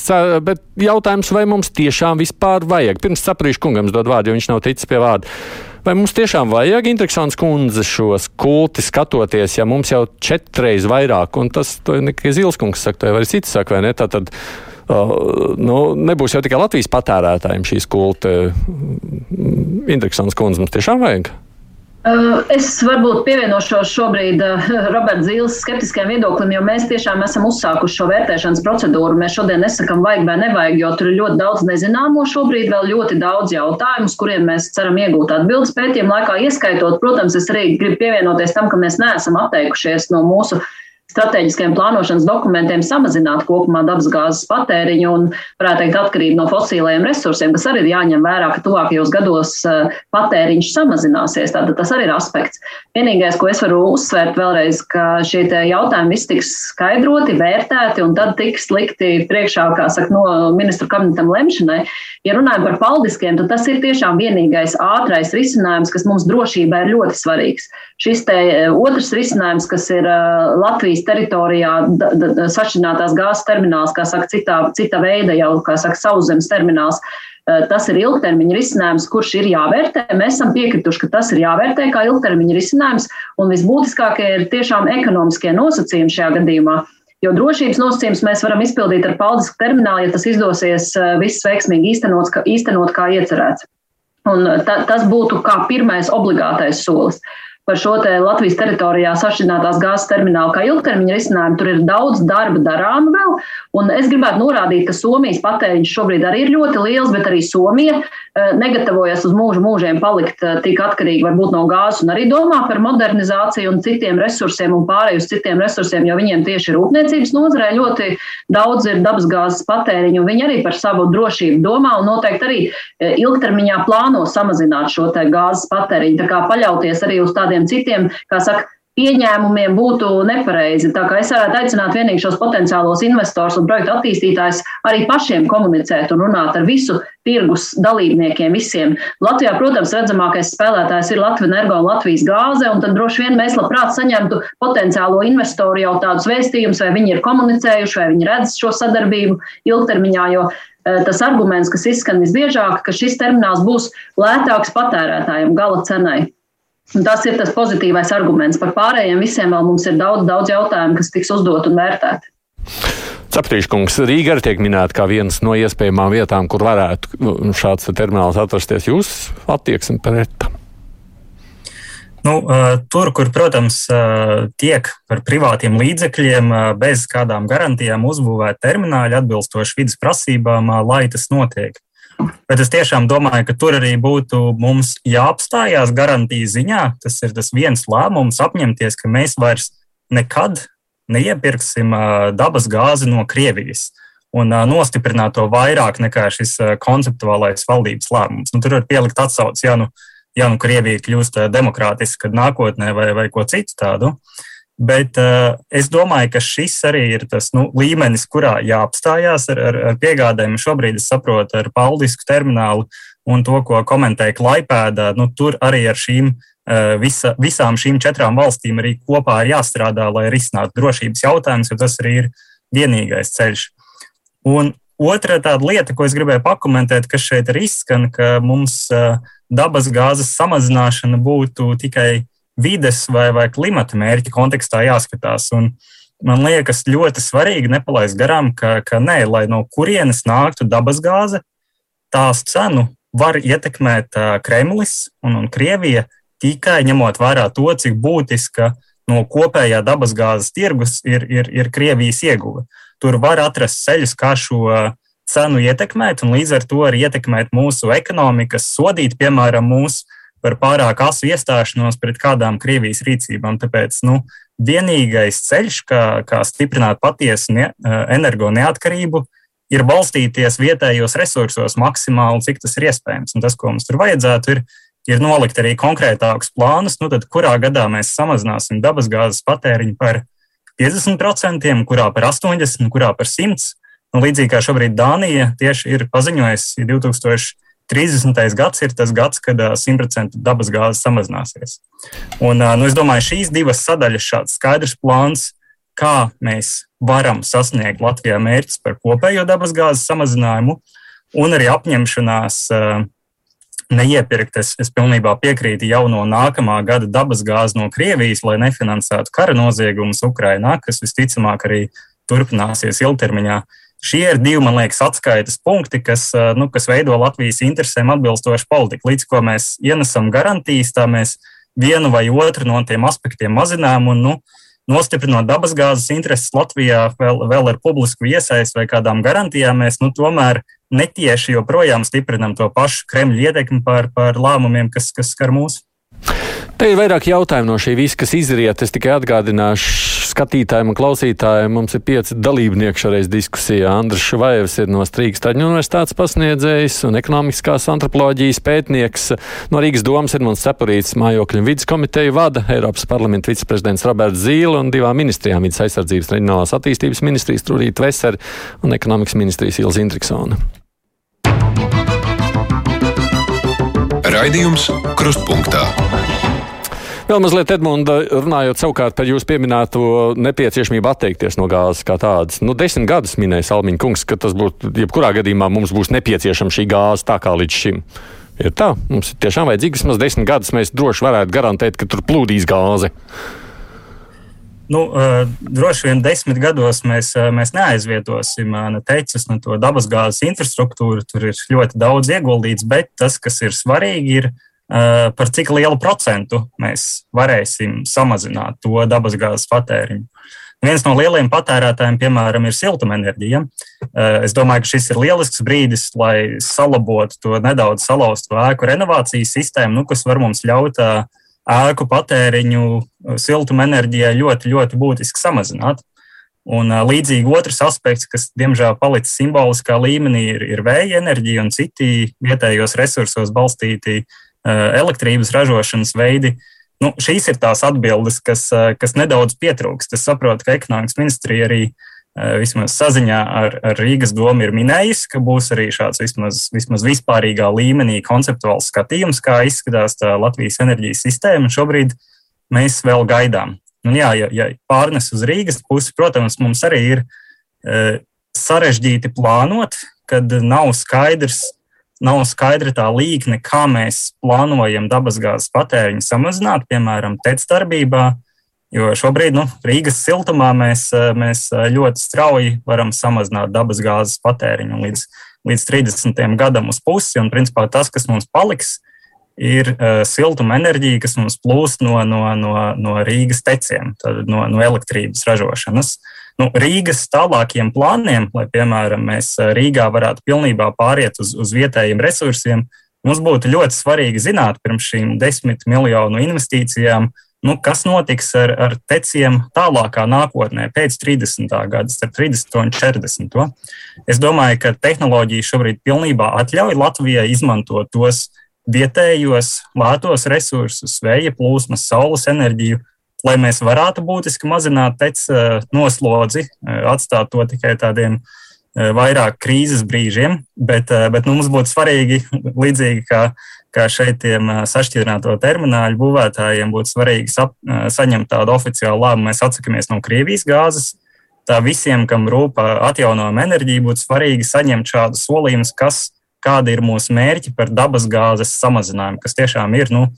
bet jautājums, vai mums tiešām vispār vajag? Pirms saprīšu kungam dod vārdu, jo viņš nav ticis pie vārda. Vai mums tiešām vajag interesants kundze šos kulti skatoties, ja mums jau četreiz vairāk, un tas, to nekai Zilskungs saka, to jau arī cits saka, vai ne? Tātad, nu, nebūs jau tikai Latvijas patērētājiem šīs kulta. Indeksons kundze mums tiešām vajag. Es varbūt pievienošos šobrīd Roberta Zīles skeptiskajam viedoklim, jo mēs tiešām esam uzsākuši šo vērtēšanas procedūru. Mēs šodien nesakām, vajag vai nevajag, jo tur ir ļoti daudz nezināmo šobrīd, vēl ļoti daudz jautājumu, uz kuriem mēs ceram iegūt atbildes pētījumu laikā. Ieskaitot, protams, es arī gribu pievienoties tam, ka mēs neesam atteikušies no mūsu strateģiskiem plānošanas dokumentiem samazināt kopumā dabasgāzes patēriņu un, varētu teikt, atkarību no fosilējiem resursiem, kas arī ir jāņem vērā, ka tuvākajos gados eh, patēriņš samazināsies. Tātad tas arī ir aspekts. Vienīgais, ko es varu uzsvērt vēlreiz, ka šie jautājumi viss tiks skaidroti, vērtēti un tad tiks likti priekšā, kā saka, no ministru kabinetam lemšanai. Ja runājam par paldiskiem, tad tas ir tiešām vienīgais ātrais risinājums, kas mums drošībā ir ļoti svarīgs. Šis te eh, otrs risinājums, kas ir eh, Latvijas Latvijas teritorijā sašķinātās gāzes termināls, kā saka, citā, cita veida jau, kā saka, sauszemes termināls. Tas ir ilgtermiņa risinājums, kurš ir jāvērtē. Mēs esam piekrituši, ka tas ir jāvērtē kā ilgtermiņa risinājums, un visbūtiskākie ir tiešām ekonomiskie nosacījumi šajā gadījumā. Jo drošības nosacījumus mēs varam izpildīt ar paudisku terminālu, ja tas izdosies viss veiksmīgi īstenot, īstenot kā iecerēts. Un ta, tas būtu kā pirmais obligātais solis par šo te Latvijas teritorijā sašķidrinātās gāzes terminālu kā ilgtermiņa risinājumu. Tur ir daudz darba darām vēl, un es gribētu norādīt, ka Somijas patēriņš šobrīd arī ir ļoti liels, bet arī Somija eh, negatavojas uz mūžu mūžiem palikt eh, tik atkarīgi varbūt no gāzes un arī domā par modernizāciju un citiem resursiem un pārēju uz citiem resursiem, jo viņiem tieši rūpniecības nozarē ļoti daudz ir dabasgāzes patēriņu, un viņi arī par savu drošību domā un noteikti arī eh, ilgtermiņā plāno samazināt šo gāzes patēriņu. Tā kā paļauties arī uz tādiem citiem, kā saka, pieņēmumiem būtu nepareizi. Tā kā es varētu aicināt vienīgi šos potenciālos investors un projektu attīstītājus arī pašiem komunicēt un runāt ar visu tirgus dalībniekiem visiem. Latvijā, protams, redzamākais spēlētājs ir Latvijas energo un Latvijas gāze, un tad droši vien mēs labprāt saņemtu potenciālo investoru jau tādus vēstījumus, vai viņi ir komunicējuši, vai viņi redz šo sadarbību ilgtermiņā, jo eh, tas arguments, kas izskan visbiežāk, ka šis termināls būs lētāks patērētājiem gala cenai. Un tas ir tas pozitīvais arguments. Par pārējiem visiem vēl mums ir daudz, daudz jautājumu, kas tiks uzdot un vērtēti. Caprīškungs, Rīga arī tiek minēta kā viens no iespējamām vietām, kur varētu nu, šāds termināls atrasties. Jūs attieksmi pret? Nu, tur, kur, protams, tiek par privātiem līdzekļiem bez kādām garantijām uzbūvēti termināļi atbilstoši vidas prasībām, lai tas notiek. Bet es tiešām domāju, ka tur arī būtu mums jāapstājās garantijas ziņā. Tas ir tas viens lēmums apņemties, ka mēs vairs nekad neiepirksim dabas gāzi no Krievijas un nostiprināt to vairāk nekā šis konceptuālais valdības lēmums. Nu, tur var pielikt atsauci, ja nu, ja nu Krievija kļūst demokrātiska nākotnē vai, vai ko citu tādu. Uh, Bet uh, es domāju, ka šis arī ir tas nu, līmenis, kurā jāapstājās ar, ar, ar piegādēm. Šobrīd es saprotu ar Paldisku terminālu un to, ko komentēja Klaipēdā. Nu, tur arī ar šīm, uh, visa, visām šīm četrām valstīm arī kopā ir jāstrādā, lai risinātu drošības jautājumus, jo tas arī ir vienīgais ceļš. Un otra tāda lieta, ko es gribēju pakomentēt, kas šeit ir izskan, ka mums uh, dabas gāzes samazināšana būtu tikai vides vai, vai klimata mērķa kontekstā jāskatās. Un man liekas ļoti svarīgi nepalaist garām, ka, ka nē, lai no kurienes nāktu dabasgāze, tās cenu var ietekmēt Kremlis un, un Krievija tikai ņemot vērā to, cik būtiska no kopējā dabasgāzes tirgus ir, ir, ir Krievijas ieguve. Tur var atrast ceļus, kā šo cenu ietekmēt, un līdz ar to arī ietekmēt mūsu ekonomikas, sodīt, piemēram, mūsu par pārāk asu iestāšanos pret kādām Krievijas rīcībām. Tāpēc nu, vienīgais ceļš, kā, kā stiprināt patiesu ne, eh, energo neatkarību, ir balstīties vietējos resursos maksimāli, cik tas ir iespējams. Un tas, ko mums tur vajadzētu, ir, ir nolikt arī konkrētākus plānus, nu, tad kurā gadā mēs samazināsim dabasgāzes patēriņu par 50%, kurā par 80%, kurā par 100%. Nu, līdzīgi kā šobrīd Dānija tieši ir paziņojusi 2000. 30. gads ir tas gads, kad 100% dabas gāze samazināsies. Un, nu, es domāju, šīs divas sadaļas, šāds skaidrs plāns, kā mēs varam sasniegt Latvijā mērķus par kopējo dabas gāzes samazinājumu, un arī apņemšanās neiepirkt. Es, es pilnībā piekrītu jau no nākamā gada dabas gāzi no Krievijas, lai nefinansētu kara noziegumus Ukrainā, kas visticamāk arī turpināsies ilgtermiņā. Šie ir divi, man liekas, atskaites punkti, kas, eh, nu, kas veido Latvijas interesēm atbilstošu politiku. Līdz ko mēs ienesam garantijas, tā mēs vienu vai otru no tiem aspektiem mazinām. Un, nu, nostiprinot dabasgāzes intereses Latvijā vēl, vēl ar publisku iesaistu vai kādām garantijām, mēs nu, tomēr netieši joprojām stiprinam to pašu Kremļa ietekmi par, par lēmumiem, kas, kas skar mūsu. Te ir vairāk jautājumu no šī visa, kas izriet. Es tikai atgādināšu skatītājiem un klausītājiem. Mums ir pieci dalībnieki šoreiz diskusijā. Andris Švajevs ir no Strīgas Taņu universitātes pasniedzējs un ekonomiskās antropoloģijas pētnieks. No Rīgas domas ir mums Cepurīts mājokļu un vidas komiteju vada Eiropas parlamenta viceprezidents Roberts Zīle un divām ministrijām vidas aizsardzības reģionālās attīstības ministrijas Trūrīt Veser un ekonomikas ministrijas Ilza Indriksona. Raidījums Krustpunktā. Vēl mazliet, Edmunda, runājot savukārt par jūsu pieminēto nepieciešamību atteikties no gāzes kā tādas. Nu, desmit gadus minēja Salmiņa kungs, ka tas būtu, jebkurā gadījumā mums būs nepieciešama šī gāze tā kā līdz šim. Ir tā, mums ir tiešām vajadzīgi vismaz desmit gadus, mēs droši varētu garantēt, ka tur plūdīs gāze. Nu, uh, droši vien desmit gados mēs, uh, mēs neaizvietosim uh, ne teicis, ne to dabasgāzes infrastruktūru. Tur ir ļoti daudz ieguldīts, bet tas, kas ir svarīgi, ir uh, par cik lielu procentu mēs varēsim samazināt to dabasgāzes patēriņu. Viens no lielajiem patērētājiem, piemēram, ir siltumenerģija. Es domāju, ka šis ir lielisks brīdis, lai salabotu to nedaudz salauztu ēku renovācijas sistēmu, nu, kas var mums ļaut uh, ēku patēriņu siltumenerģijai ļoti, ļoti būtiski samazināt. Un, līdzīgi otrs aspekts, kas diemžēl palicis simboliskā līmenī, ir, ir vēja enerģija un citi vietējos resursos balstīti uh, elektrības ražošanas veidi. Nu, šīs ir tās atbildes, kas, kas nedaudz pietrūkst. Es saprotu, ka ekonomikas ministrija arī Eh, vismaz saziņā ar, ar Rīgas domu ir minējis, ka būs arī šāds vismaz, vismaz vispārīgā līmenī konceptuāls skatījums, kā izskatās tā Latvijas enerģijas sistēma. Šobrīd mēs vēl gaidām. Un jā, ja, ja pārnes uz Rīgas pusi, protams, mums arī ir e, sarežģīti plānot, kad nav skaidrs, nav skaidra tā līkne, kā mēs plānojam dabasgāzes patēriņu samazināt, piemēram, TEC darbībā. Jo šobrīd nu, Rīgas siltumā mēs, eh, mēs eh, ļoti strauji varam samazināt dabasgāzes patēriņu līdz, līdz 30. gadam uz pusi. Un, principā, tas, kas mums paliks, ir uh, siltuma enerģija, kas mums plūst no, no, no, no Rīgas teciem, no, no elektrības ražošanas. Nu, Rīgas tālākiem plāniem, lai, piemēram, mēs Rīgā varētu pilnībā pāriet uz, uz vietējiem resursiem, mums būtu ļoti svarīgi zināt pirms šīm desmit miljonu investīcijām, nu, kas notiks ar, ar teciem tālākā nākotnē, pēc 30. gada, starp 30 un 40. Es domāju, ka tehnoloģija šobrīd pilnībā atļauj Latvijai izmantot tos vietējos lētos resursus, vēja plūsmas, saules enerģiju, lai mēs varētu būtiski mazināt tec eh, noslodzi, eh, atstāt to tikai tādiem eh, vairāk krīzes brīžiem, bet, bet nu, mums būtu svarīgi, līdzīgi kā ka šeit tiem sašķidrināto termināļu būvētājiem būtu svarīgi sap, saņemt tādu oficiālu lēmumu. Mēs atsakāmies no Krievijas gāzes. Tā visiem, kam rūp atjaunojama enerģija, būtu svarīgi saņemt šādu solījumu, kas, kāda ir mūsu mērķi par dabas gāzes samazinājumu, kas tiešām ir nu,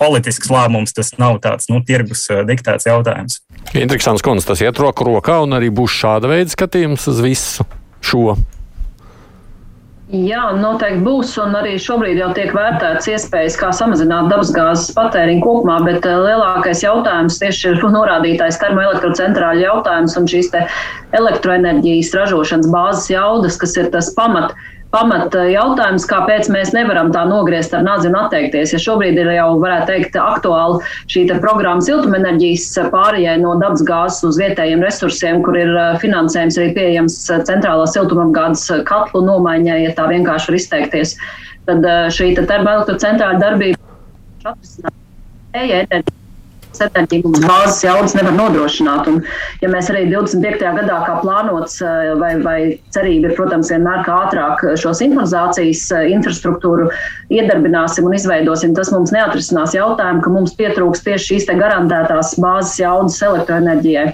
politisks lēmums, tas nav tāds nu, tirgus diktēts jautājums. Interesants konts, tas iet roku rokā un arī būs šāda veida skatījums uz visu šo. Jā, noteikti būs, un arī šobrīd jau tiek vērtēts iespējas, kā samazināt dabasgāzes patēriņu kopumā, bet eh, lielākais jautājums tieši ir norādītais termoelektrocentrāļu jautājums un šīs elektroenerģijas ražošanas bāzes jaudas, kas ir tas pamat pamata jautājums, kāpēc mēs nevaram tā nogriezt ar nāzi un atteikties. Ja šobrīd ir jau, varētu teikt, aktuāli šī programma siltumenerģijas pārējai no dabas gāzes uz vietējiem resursiem, kur ir uh, finansējums arī pieejams centrālā siltumapgādes katlu nomaiņai, ja tā vienkārši var izteikties, tad šī termoelektrocentrāla darbība atrisināt enerģiju mums bāzes jaudas nevar nodrošināt. Un, ja mēs arī 25. gadā, kā plānots, eh, vai, vai cerība ir, protams, vienmēr kā ātrāk šo sinhronizācijas eh, infrastruktūru iedarbināsim un izveidosim, tas mums neatrisinās jautājumu, ka mums pietrūks tieši šīs garantētās bāzes jaudas elektroenerģijai.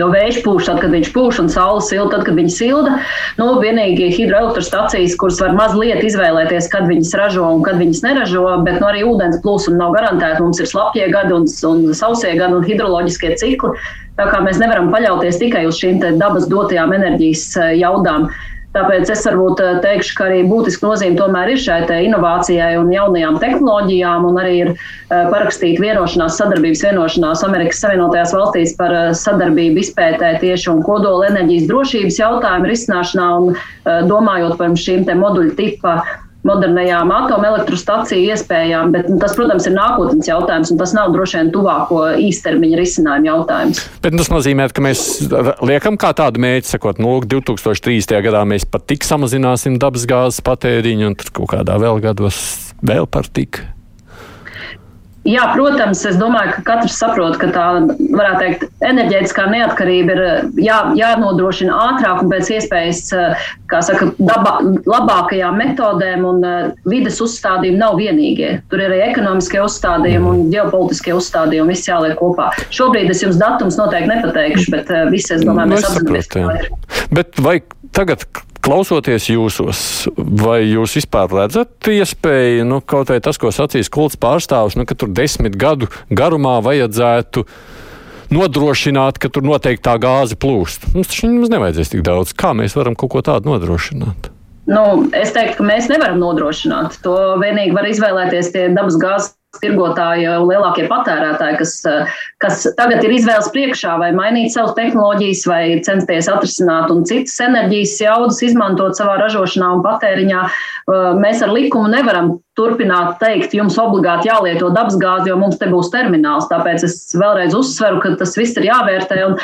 Jo vējš pūš tad, kad viņš pūš, un saule silda tad, kad viņa silda. Nu, vienīgi hidroelektrostacijas, kuras var mazliet izvēlēties, kad viņas ražo un kad viņas neražo, bet nu, arī ūdens plūsma nav garantēta. Mums ir slapjie gadi un, un sausie gadi un hidroloģiskie cikli. Tā kā mēs nevaram paļauties tikai uz šīm dabas dotajām enerģijas eh, jaudām. Tāpēc es varbūt eh, teikšu, ka arī būtiska nozīme tomēr ir šai inovācijai un jaunajām tehnoloģijām, un arī ir eh, parakstīta vienošanās, sadarbības vienošanās Amerikas Savienotajās valstīs par eh, sadarbību izpētē tieši un kodola enerģijas drošības jautājumu risināšanā un domājot par šīm moduļu tipa modernajām atomelektrostaciju iespējām, bet nu, tas, protams, ir nākotnes jautājums, un tas nav droši vien tuvāko īstermiņa risinājumu jautājums. Bet tas nozīmē, ka mēs liekam kā tādu mērķi, sakot, no 2030. gadā mēs pat tik samazināsim dabasgāzes patēriņu, un tur kaut kādā vēl gados vēl par tik. Jā, protams, es domāju, ka katrs saprot, ka tā, varētu teikt, enerģētiskā neatkarība ir jā, jānodrošina ātrāk un pēc iespējas, saka, dabā, labākajām metodēm, un vides uzstādījumi nav vienīgie. Tur ir arī ekonomiskie uzstādījumi un ģeopolitiskie uzstādījumi, viss jāliek kopā. Šobrīd es jums datums noteikti nepateikšu, bet visi, es domāju, mēs apzināmies, kā ir. Bet vai tagad klausoties jūsos, vai jūs vispār redzat iespēju, nu, kaut vai tas, ko sacīs kults pārstāvs, nu, ka tur desmit gadu garumā vajadzētu nodrošināt, ka tur noteikti tā gāze plūst? Mums taču mums nevajadzēs tik daudz. Kā mēs varam kaut ko tādu nodrošināt? Nu, es teiktu, ka mēs nevaram nodrošināt. To vienīgi var izvēlēties tie dabas gāzes tirgotāji un lielākie patērētāji, kas, kas tagad ir izvēles priekšā, vai mainīt savas tehnoloģijas, vai censties atrisināt un citas enerģijas jaudas izmantot savā ražošanā un patēriņā. Mēs ar likumu nevaram turpināt teikt, jums obligāti jālieto dabasgāzi, jo mums te būs termināls. Tāpēc es vēlreiz uzsveru, ka tas viss ir jāvērtē. Un,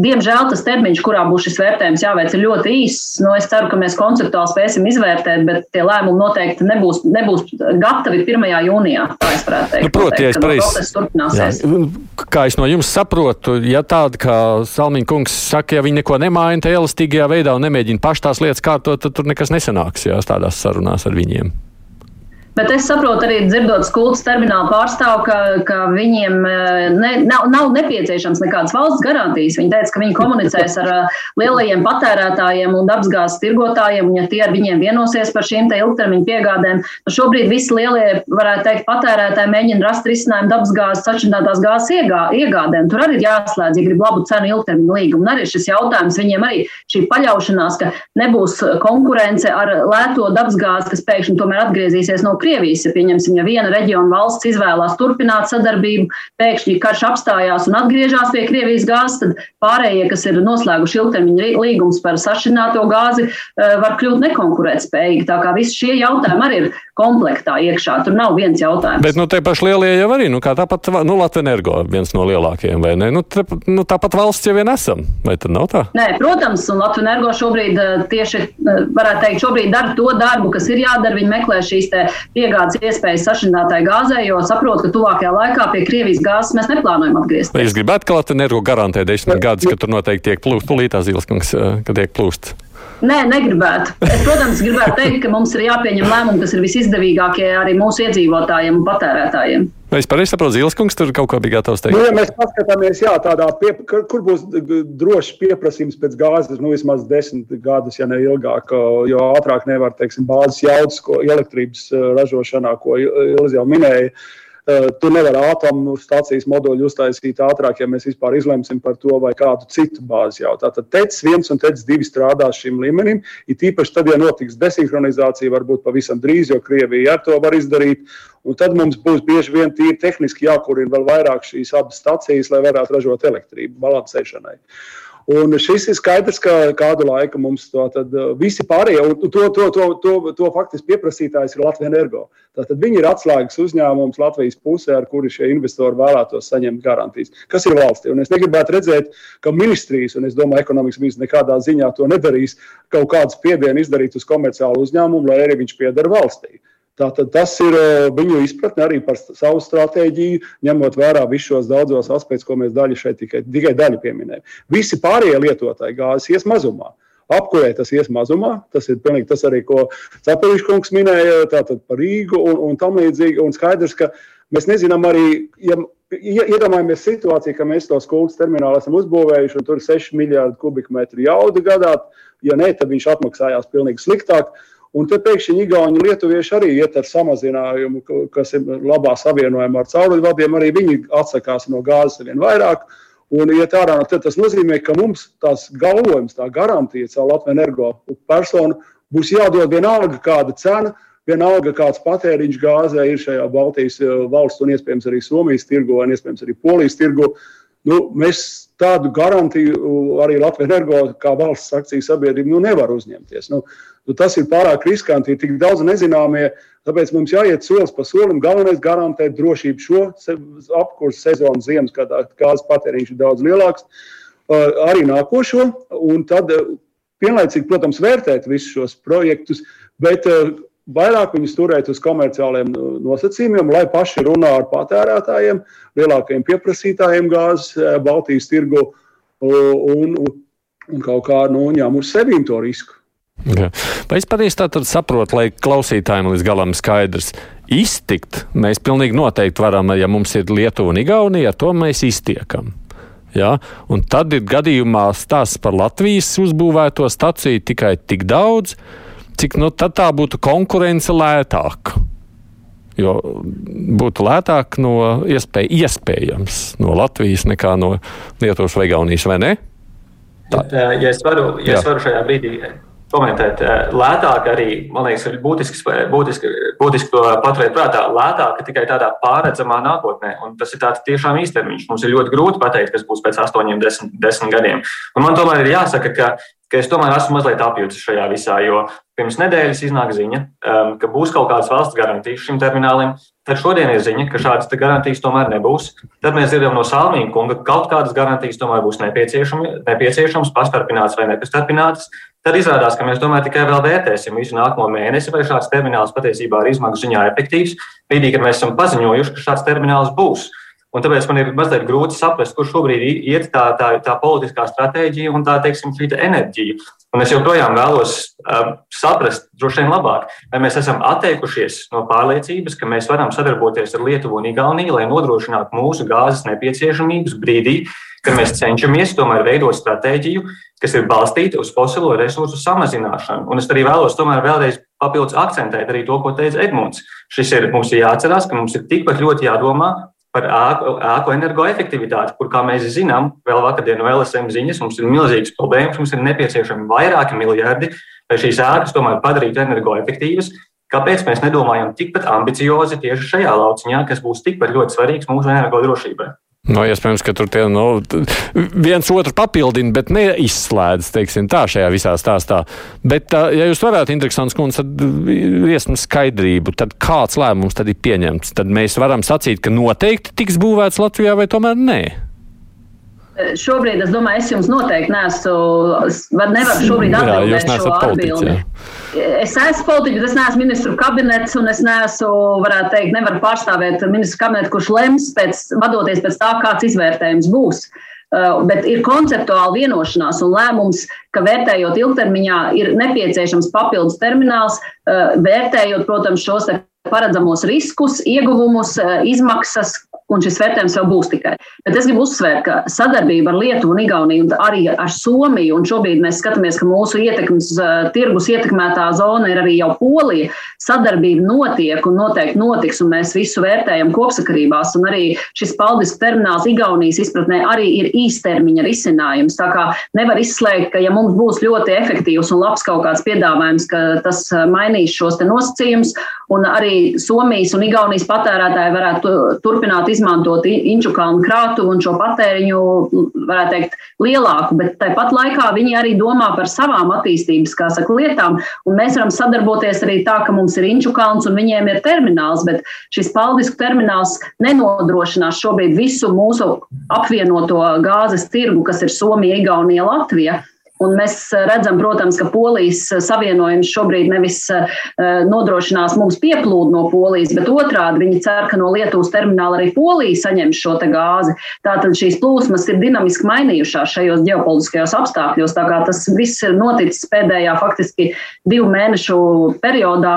diemžēl tas termiņš, kurā būs šis vērtējums jāveic, ir ļoti īss. Nu, es ceru, ka mēs konceptuāli spēsim izvērtēt, bet tie lēmumi noteikti nebūs, nebūs gatavi 1. jūnijā. Tā es varētu teikt. Nu, proti, ja es pareizi. Kā es no jums saprotu, ja tāda kā Salmiņa kungs saka, ja viņi neko nemaina tajā elastīgajā veidā un nemēģina paši tās lietas kārtot, tad tur nekas nesanāks jā, tādās sarunās ar viņiem. Bet es saprotu arī dzirdot skultas terminālu pārstāvu, ka, ka viņiem eh, ne, nav, nav nepieciešams nekādas valsts garantijas. Viņi teica, ka viņi komunicēs ar eh, lielajiem patērētājiem un dabasgāzes tirgotājiem, un ja tie ar viņiem vienosies par šīm ilgtermiņa piegādēm, tad šobrīd visi lielie, varētu teikt, patērētāji mēģina rast risinājumu dabasgāzes atšķirinātās gāzes iegā, iegādēm. Tur arī ir jāslēdz, ja grib labu cenu ilgtermiņa līgumu. Un arī šis jautājums viņiem arī šī paļaušanās, ka nebūs konkurence ar lēto dabasgāzi, kas pēkšņi tomēr atgriezīsies no Krievijas. Ja pieņemsim, ja viena reģiona valsts izvēlās turpināt sadarbību, pēkšņi karš apstājās un atgriežas pie Krievijas gāzes, tad pārējie, kas ir noslēguši ilgtermiņa līgumus par sašķināto gāzi, eh, var kļūt nekonkurētspējīgi. Tā kā visi šie jautājumi arī ir komplektā iekšā. Tur nav viens jautājums. Bet nu, te paši lielie jau arī, nu, kā tāpat nu, Latvijas energo viens no lielākajiem, vai ne? Nu, te, nu, tāpat valsts jau vien esam, vai tad nav tā? Nē, protams, un Latvijas energo šobrīd eh, tieši, eh, varētu teikt, šobrīd dara to darbu, kas ir jādara. Viņi meklē šīs piegādes iespējas sašķinātai gāzei, jo saprot, ka tuvākajā laikā pie Krievijas gāzes mēs neplānojam atgriezties. Vai jūs gribētu, ka Latvijas energo garantē desmit gadus, ka tur noteikti tiek plūst, plūtā zilskungs, ka tiek plūst? Nē, negribētu. Es, protams, gribētu teikt, ka mums ir jāpieņem lēmumi, kas ir visizdevīgākie arī mūsu iedzīvotājiem un patērētājiem. Vai es pareizi saprotu, Zilskungs tur kaut ko bija gatavs teikt? Nu, ja mēs paskatāmies, jā, tādā, pie, kur būs drošs pieprasījums pēc gāzes, nu vismaz desmit gadus, ja ne ilgāk, jo ātrāk nevar, teiksim, bāzes jaudas, ko elektrības ražošanā, ko Ilzi jau minēja. Uh, tu nevari atomu stācijas moduļu uztaisīt ātrāk, ja mēs vispār izlemsim par to vai kādu citu bāzi jau. Tātad TEC 1 un TEC 2 strādās šim līmenim. It īpaši tad, ja notiks desinhronizācija, varbūt pavisam drīz, jo Krievija ar to var izdarīt. Un tad mums būs bieži vien tīri tehniski jākurina vēl vairāk šīs abas stacijas, lai varētu ražot elektrību balansēšanai. Un šis ir skaidrs, ka kādu laiku mums to uh, visi pārējie, un to, to, to, to, to faktiski pieprasītājs ir Latvijas energo. Tātad viņi ir atslēgas uzņēmums Latvijas pusē, ar kuri šie investori vēlētos saņemt garantijas. Kas ir valstī? Un es negribētu redzēt, ka ministrijas, un es domāju, ekonomikas ministrs nekādā ziņā to nedarīs, kaut kādu spiedienu izdarīt uz komerciālu uzņēmumu, lai arī viņš pieder valstī. Tātad tas ir eh, viņu izpratne arī par savu stratēģiju, ņemot vērā visus šos daudzos aspektus, ko mēs daļu šeit tikai, tikai daļu pieminējam. Visi pārējie lietotāji gāzes ies mazumā. Apkurē tas ies mazumā. Tas ir pilnīgi tas arī, ko Cepelīša kungs minēja par Rīgu un, un tam līdzīgi. Un skaidrs, ka mēs nezinām arī, ja iedomājamies situāciju, ka mēs to skuldas terminālu esam uzbūvējuši un tur ir 6 miljardi kubikmetru jauda gadā. Ja nē, tad viņš atmaksājās pilnīgi sliktāk. Un te pēkšņi Igauni un Lietuvieši arī iet ar samazinājumu, kas ir labā savienojumā ar cauruļvadiem. Arī viņi atsakās no gāzes vien vairāk. Un, ja tā rāna, tad tas nozīmē, ka mums tās galvojums, tā garantija caur Latvijas energo personu būs jādod vienalga kāda cena, vienalga kāds patēriņš gāzē ir šajā Baltijas eh, valsts un iespējams arī Somijas tirgu un iespējams arī Polijas tirgu. Nu, mēs tādu garantiju arī Latvijas energo kā valsts akciju sabiedrība nu, nevar uzņemties. Nu, nu, tas ir pārāk riskanti, ir tik daudz nezināmie. Tāpēc mums jāiet solis pa solim. Galvenais ir garantēt drošību šo apkursu sezonu, ziemas, kad gāzes patēriņš ir daudz lielāks, arī nākošo. Un tad vienlaicīgi, protams, vērtēt visus šos projektus, bet vairāk viņus turēt uz komerciāliem nosacījumiem, lai paši runā ar patērētājiem, lielākajiem pieprasītājiem gāzes Baltijas tirgu un, un, un kaut kā nu, ņem uz sevīm to risku. Ja. Vai es pareizi saprotu, lai klausītājiem līdz galam skaidrs, iztikt mēs pilnīgi noteikti varam, ja mums ir Lietuva un Igaunija, ar to mēs iztiekam. Ja? Un tad ir gadījumā stāsts par Latvijas uzbūvēto staciju tikai tik daudz, cik nu, tā būtu konkurence lētāka. Jo būtu lētāk no iespēj, iespējams no Latvijas nekā no Lietuvas vai Gaunijas, vai ne? Tā. Ja es varu, ja es varu šajā brīdī komentēt. Eh, lētāk arī, man liekas, ir būtiski, būtiski, būtiski to paturēt prātā. Lētāk tikai tādā pārredzamā nākotnē, un tas ir tāds tiešām īstermiņš. Mums ir ļoti grūti pateikt, kas būs pēc astoņiem, desmit, desmit gadiem. Un man tomēr ir jāsaka, ka, ka es tomēr esmu mazliet apjūts šajā visā, jo pirms nedēļas iznāk ziņa, um, ka būs kaut kādas valsts garantijas šim terminālim. Tad šodien ir ziņa, ka šādas garantijas tomēr nebūs. Tad mēs dzirdam no Salmīna kunga, ka kaut kādas garantijas tomēr būs nepieciešamas, pastarpinātas vai nepastarpinātas. Tad izrādās, ka mēs tomēr tikai vēl vērtēsim visu nākamo mēnesi, vai šāds termināls patiesībā ir izmaksu ziņā efektīvs, brīdī, kad mēs esam paziņojuši, ka šāds termināls būs. Un tāpēc man ir mazliet grūti saprast, kur šobrīd iet tā, tā, tā politiskā stratēģija un tā, teiksim, šī enerģija. Un es joprojām vēlos uh, saprast, droši vien labāk, vai mēs esam atteikušies no pārliecības, ka mēs varam sadarboties ar Lietuvu un Igauniju, lai nodrošinātu mūsu gāzes nepieciešamības brīdī, kad mēs cenšamies tomēr veidot stratēģiju, kas ir balstīta uz fosilo resursu samazināšanu. Un es arī vēlos tomēr vēlreiz papildus akcentēt arī to, ko teica Edmunds. Šis ir mums ir jāatcerās, ka mums ir tikpat ļoti jādomā par ēku, ēku energoefektivitāti, kur, kā mēs zinām, vēl vakardien no LSM ziņas, mums ir milzīgas problēmas, mums ir nepieciešami vairāki miljardi, lai šīs ēkas tomēr padarītu energoefektīvas. Kāpēc mēs nedomājam tikpat ambiciozi tieši šajā lauciņā, kas būs tikpat ļoti svarīgs mūsu energodrošībai? No, nu, iespējams, ka tur tie, nu, viens otru papildina, bet neizslēdz teiksim, tā šajā visā stāstā. Bet, ja jūs varētu, interesants kundze, tad iesmu skaidrību, tad kāds lēmums tad ir pieņemts? Tad mēs varam sacīt, ka noteikti tiks būvēts Latvijā vai tomēr nē. Šobrīd es domāju, es jums noteikti neesmu, nevaru šobrīd atbildēt šo atbildi. Es esmu politiķis, es neesmu ministru kabinets, un es neesmu, varētu teikt, nevaru pārstāvēt ministru kabinetu, kurš lems pēc, vadoties pēc tā, kāds izvērtējums būs. Uh, bet ir konceptuāli vienošanās un lēmums, ka vērtējot ilgtermiņā, ir nepieciešams papildus termināls, uh, vērtējot, protams, šos paredzamos riskus, ieguvumus, izmaksas, un šis vērtējums vēl būs tikai. Bet es gribu uzsvērt, ka sadarbība ar Lietuvu un Igauniju un arī ar Somiju, un šobrīd mēs skatāmies, ka mūsu ietekmes, uh, tirgus ietekmētā zona ir arī jau Polija, sadarbība notiek un noteikti notiks, un mēs visu vērtējam kopsakarībās, un arī šis paldisku termināls Igaunijas izpratnē arī ir īstermiņa risinājums. Tā kā nevar izslēgt, ka ja mums būs ļoti efektīvs un labs kaut kāds piedāvājums, ka tas mainīs šos nosacījumus, un arī Somijas un Igaunijas patērētāji varētu turpināt izmantot Inču kalnu krātuvu un šo patēriņu, varētu teikt, lielāku, bet tāpat laikā viņi arī domā par savām attīstības, kā saka, lietām, un mēs varam sadarboties arī tā, ka mums ir Inču kalns un viņiem ir termināls, bet šis paldisku termināls nenodrošinās šobrīd visu mūsu apvienoto gāzes tirgu, kas ir Somija, Igaunija, Latvija. Un mēs eh, redzam, protams, ka polijas eh, savienojums šobrīd nevis eh, nodrošinās mums pieplūdu no polijas, bet otrādi viņi cer, ka no Lietuvas termināla arī polija saņems šo gāzi. Tātad šīs plūsmas ir dinamiski mainījušās šajos ģeopolitiskajos apstākļos. Tā kā tas viss ir noticis pēdējā faktiski divu mēnešu periodā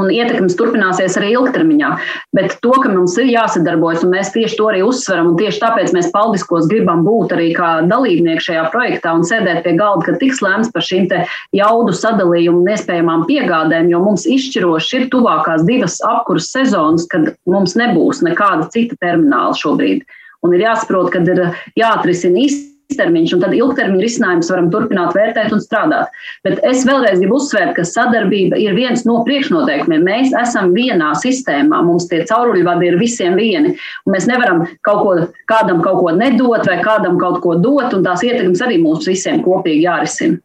un ietekmes turpināsies arī ilgtermiņā. Bet to, ka mums ir jāsadarbojas, un mēs tieši to arī uzsveram, un tieši tāpēc mēs paldiskos gribam būt arī kā dalībnieki šajā projektā un sēdēt pie galda, kad tiks lēmts par šīm jaudu sadalījumu un iespējamām piegādēm, jo mums izšķiroši ir tuvākās divas apkuras sezonas, kad mums nebūs nekāda cita termināla šobrīd. Un ir jāsaprot, ka ir jāatrisina īstenībā īstermiņš, un tad ilgtermiņa risinājumus varam turpināt vērtēt un strādāt. Bet es vēlreiz gribu uzsvērt, ka sadarbība ir viens no priekšnoteikumiem. Mēs esam vienā sistēmā, mums tie cauruļvadi ir visiem vieni. Mēs nevaram kaut ko, kādam kaut ko nedot vai kādam kaut ko dot, un tās ietekmes arī mums visiem kopīgi jārisina.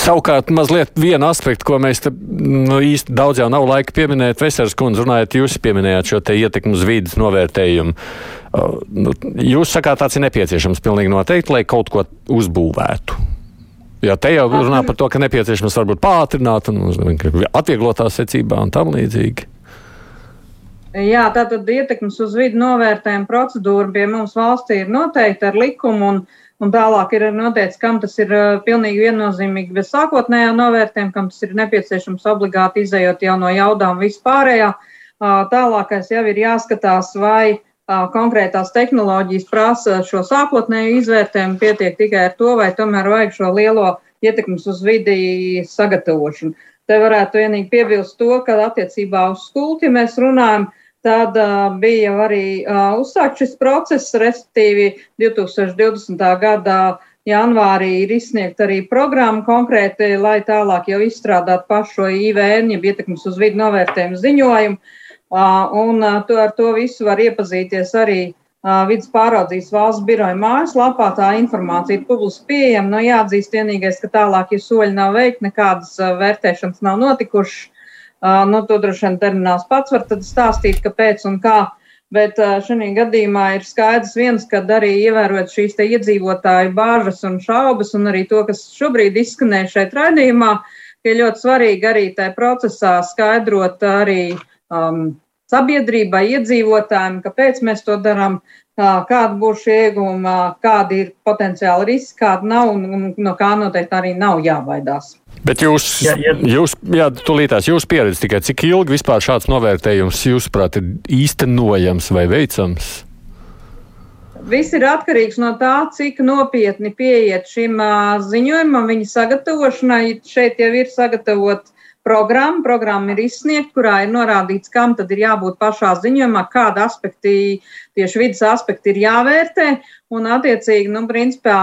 Savukārt, mazliet viena aspekta, ko mēs te, nu, īsti daudz jau nav laika pieminēt, Veseras kundze, runājot, jūs pieminējāt šo te ietekmu uz vīdes novērtējumu. Nu, jūs sakāt, tāds ir nepieciešams pilnīgi noteikti, lai kaut ko uzbūvētu. Jā, te jau runā par to, ka nepieciešams varbūt pātrināt un atvieglotā secībā un tam līdzīgi. Jā, tātad ietekmes uz vidu novērtējuma procedūra pie mums valstī ir noteikta ar likumu, un, un tālāk ir noteikts, kam tas ir pilnīgi viennozīmīgi bez sākotnējā novērtējuma, kam tas ir nepieciešams obligāti izējot jau no jaudām vispārējā. Tālākais jau ir jāskatās, vai konkrētās tehnoloģijas prasa šo sākotnēju izvērtējumu, pietiek tikai ar to, vai tomēr vajag šo lielo ietekmes uz vidi sagatavošanu. Te varētu vienīgi piebilst to, ka attiecībā uz skulti mēs runājam, Tad uh, bija arī uh, uzsākt šis process, respektīvi 2020. gada janvārī ir izsniegta arī programma konkrēti, lai tālāk jau izstrādātu pašu IVN, jeb ietekmes uz vidu novērtējumu ziņojumu. Uh, un uh, to, ar to visu var iepazīties arī uh, vidas pāraudzības valsts biroja mājaslapā. Tā informācija ir publiski pieejama. Nu, jāatzīst vienīgais, ka tālākie ja soļi nav veikti, nekādas uh, vērtēšanas nav notikušas. Nu, to droši vien termināls pats var stāstīt, kāpēc un kā. Bet šajā gadījumā ir skaidrs viens, ka arī ievērot šīs iedzīvotāju bāžas un šaubas, un arī to, kas šobrīd izskanēja šeit raidījumā, ir ļoti svarīgi arī tajā procesā skaidrot arī um, sabiedrībai, iedzīvotājiem, kāpēc mēs to darām, kāda būs šie ieguvumi, kādi ir potenciāli riski, kāda nav un, un no kā noteikti arī nav jābaidās. Bet jūs, jā, jā. jūs, jā, tūlītās jūs pieredzat tikai, cik ilgi vispār šāds novērtējums, jūsuprāt, ir īstenojams vai veicams? Viss ir atkarīgs no tā, cik nopietni pieiet šim uh, ziņojumam, viņa sagatavošanai. Šeit jau ir sagatavot programma, programma ir izsniegta, kurā ir norādīts, kam tad ir jābūt pašā ziņojumā, kāda aspekti, tieši vidas aspekti ir jāvērtē. Un, attiecīgi, nu, principā,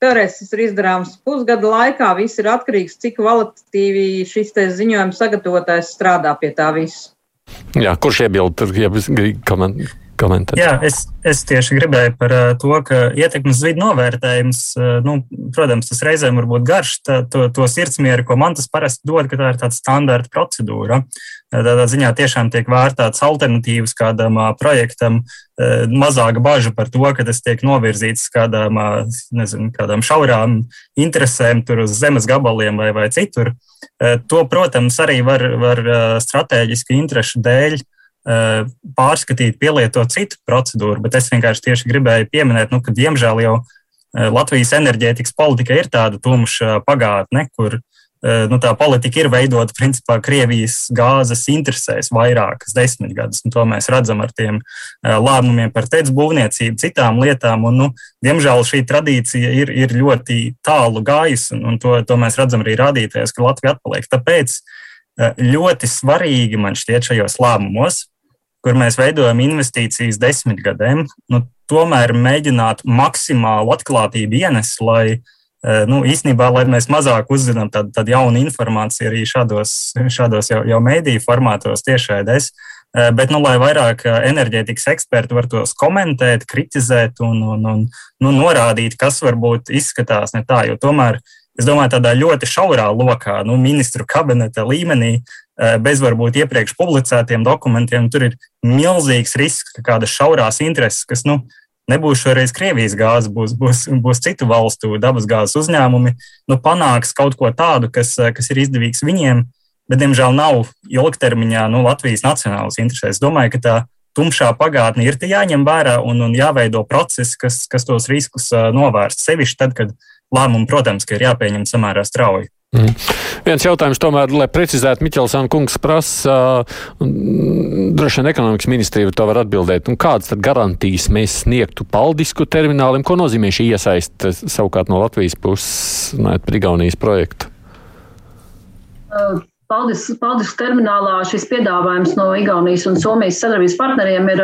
Teorētiski tas ir izdarāms pusgada laikā. Viss ir atkarīgs, cik kvalitatīvi šis ziņojums sagatavotājs strādā pie tā visa. Jā, kurš iebilda, ja komentēt? Jā, es, es tieši gribēju par to, ka ietekmes vidu novērtējums, nu, protams, tas reizēm var būt garš, tā, to, to sirdsmieru, ko man tas parasti dod, ka tā ir tāda standarta procedūra. Tādā ziņā tiešām tiek vērtētas alternatīvas kādam projektam, mazāka bažas par to, ka tas tiek novirzīts kādām, nezinu, kādām šaurām interesēm, tur uz zemes gabaliem vai, vai citur. To, protams, arī var, var strateģiski interešu dēļ pārskatīt, pielietot citu procedūru, bet es vienkārši tieši gribēju pieminēt, nu, ka diemžēl jau Latvijas enerģētikas politika ir tāda tumša pagātne, kur uh, nu, tā politika ir veidota principā Krievijas gāzes interesēs vairākas desmitgadus. To mēs redzam ar tiem lēmumiem par teicu būvniecību, citām lietām. Un, nu, diemžēl šī tradīcija ir, ir ļoti tālu gājusi, un, un to, to mēs redzam arī rādītājos, ka Latvija atpaliek. Tāpēc eh, ļoti svarīgi man šķiet šajos lēmumos, kur mēs veidojam investīcijas desmitgadēm, nu, tomēr mēģināt maksimālu atklātību ienest, lai uh, Eh, nu, īstenībā, lai mēs mazāk uzzinām tādu, tādu jaunu informāciju arī šādos, šādos jau, jau mēdīju formātos, tiešraidēs, eh, bet nu, lai vairāk eh, enerģētikas eksperti var tos komentēt, kritizēt un, un, un nu, norādīt, kas varbūt izskatās ne tā. Jo tomēr es domāju, tādā ļoti šaurā lokā, nu, ministru kabineta līmenī, bez varbūt iepriekš publicētiem dokumentiem, tur ir milzīgs risks, ka kādas šaurās intereses, kas, nu, nebūs šoreiz Krievijas gāze, būs, būs, būs citu valstu dabasgāzes uzņēmumi, nu, panāks kaut ko tādu, kas, kas ir izdevīgs viņiem, bet, diemžēl, nav ilgtermiņā nu, Latvijas nacionālas interesēs. Es domāju, ka tā tumšā pagātne ir jāņem vērā un, un jāveido procesi, kas, kas tos riskus novērst. Sevišķi tad, kad lēmumi, protams, ir jāpieņem samērā strauji. Mm. Viens jautājums tomēr, lai precizētu, Miķelsāna kungs prasa, droši vien ekonomikas ministrija to var atbildēt, un kādas tad garantijas mēs sniegtu paldisku terminālim, ko nozīmē šī iesaiste savukārt no Latvijas puses, par Igaunijas projektu? Uh. Paldies, paldies terminālā šis piedāvājums no Igaunijas un Somijas sadarbības partneriem ir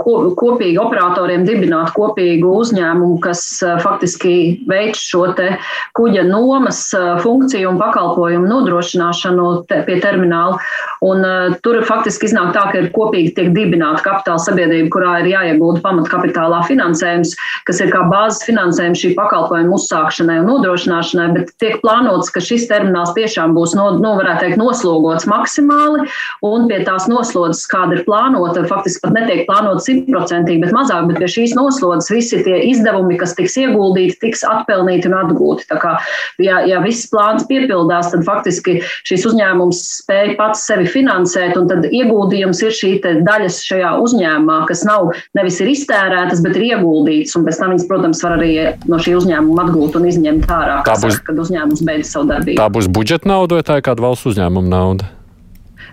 ko, kopīgi operatoriem dibināt kopīgu uzņēmumu, kas faktiski veic šo te kuģa nomas funkciju un pakalpojumu nodrošināšanu te, pie termināla. Un, tur faktiski iznāk tā, ka ir kopīgi tiek dibināta kapitāla sabiedrība, kurā ir jāiegūda pamatkapitālā finansējums, kas ir kā bāzes finansējums šī pakalpojuma uzsākšanai un nodrošināšanai, bet tiek plānots, ka šis termināls tiešām būs, no, nu, varētu teikt, noslogots maksimāli, un pie tās noslodzes, kāda ir plānota, faktiski pat netiek plānota simtprocentīgi, bet mazāk, bet pie šīs noslodzes visi tie izdevumi, kas tiks ieguldīti, tiks atpelnīti un atgūti. Tā kā, ja, ja viss plāns piepildās, tad faktiski šīs uzņēmums spēj pats sevi finansēt, un tad ieguldījums ir šī daļas šajā uzņēmumā, kas nav nevis ir iztērētas, bet ir ieguldītas, un pēc tam viņas, protams, var arī no šī uzņēmuma atgūt un izņemt ārā, būs, saka, kad uzņēmums beidz savu darbību. Tā būs budžeta nauda vai tā ir kāda valsts uzņēmuma nauda?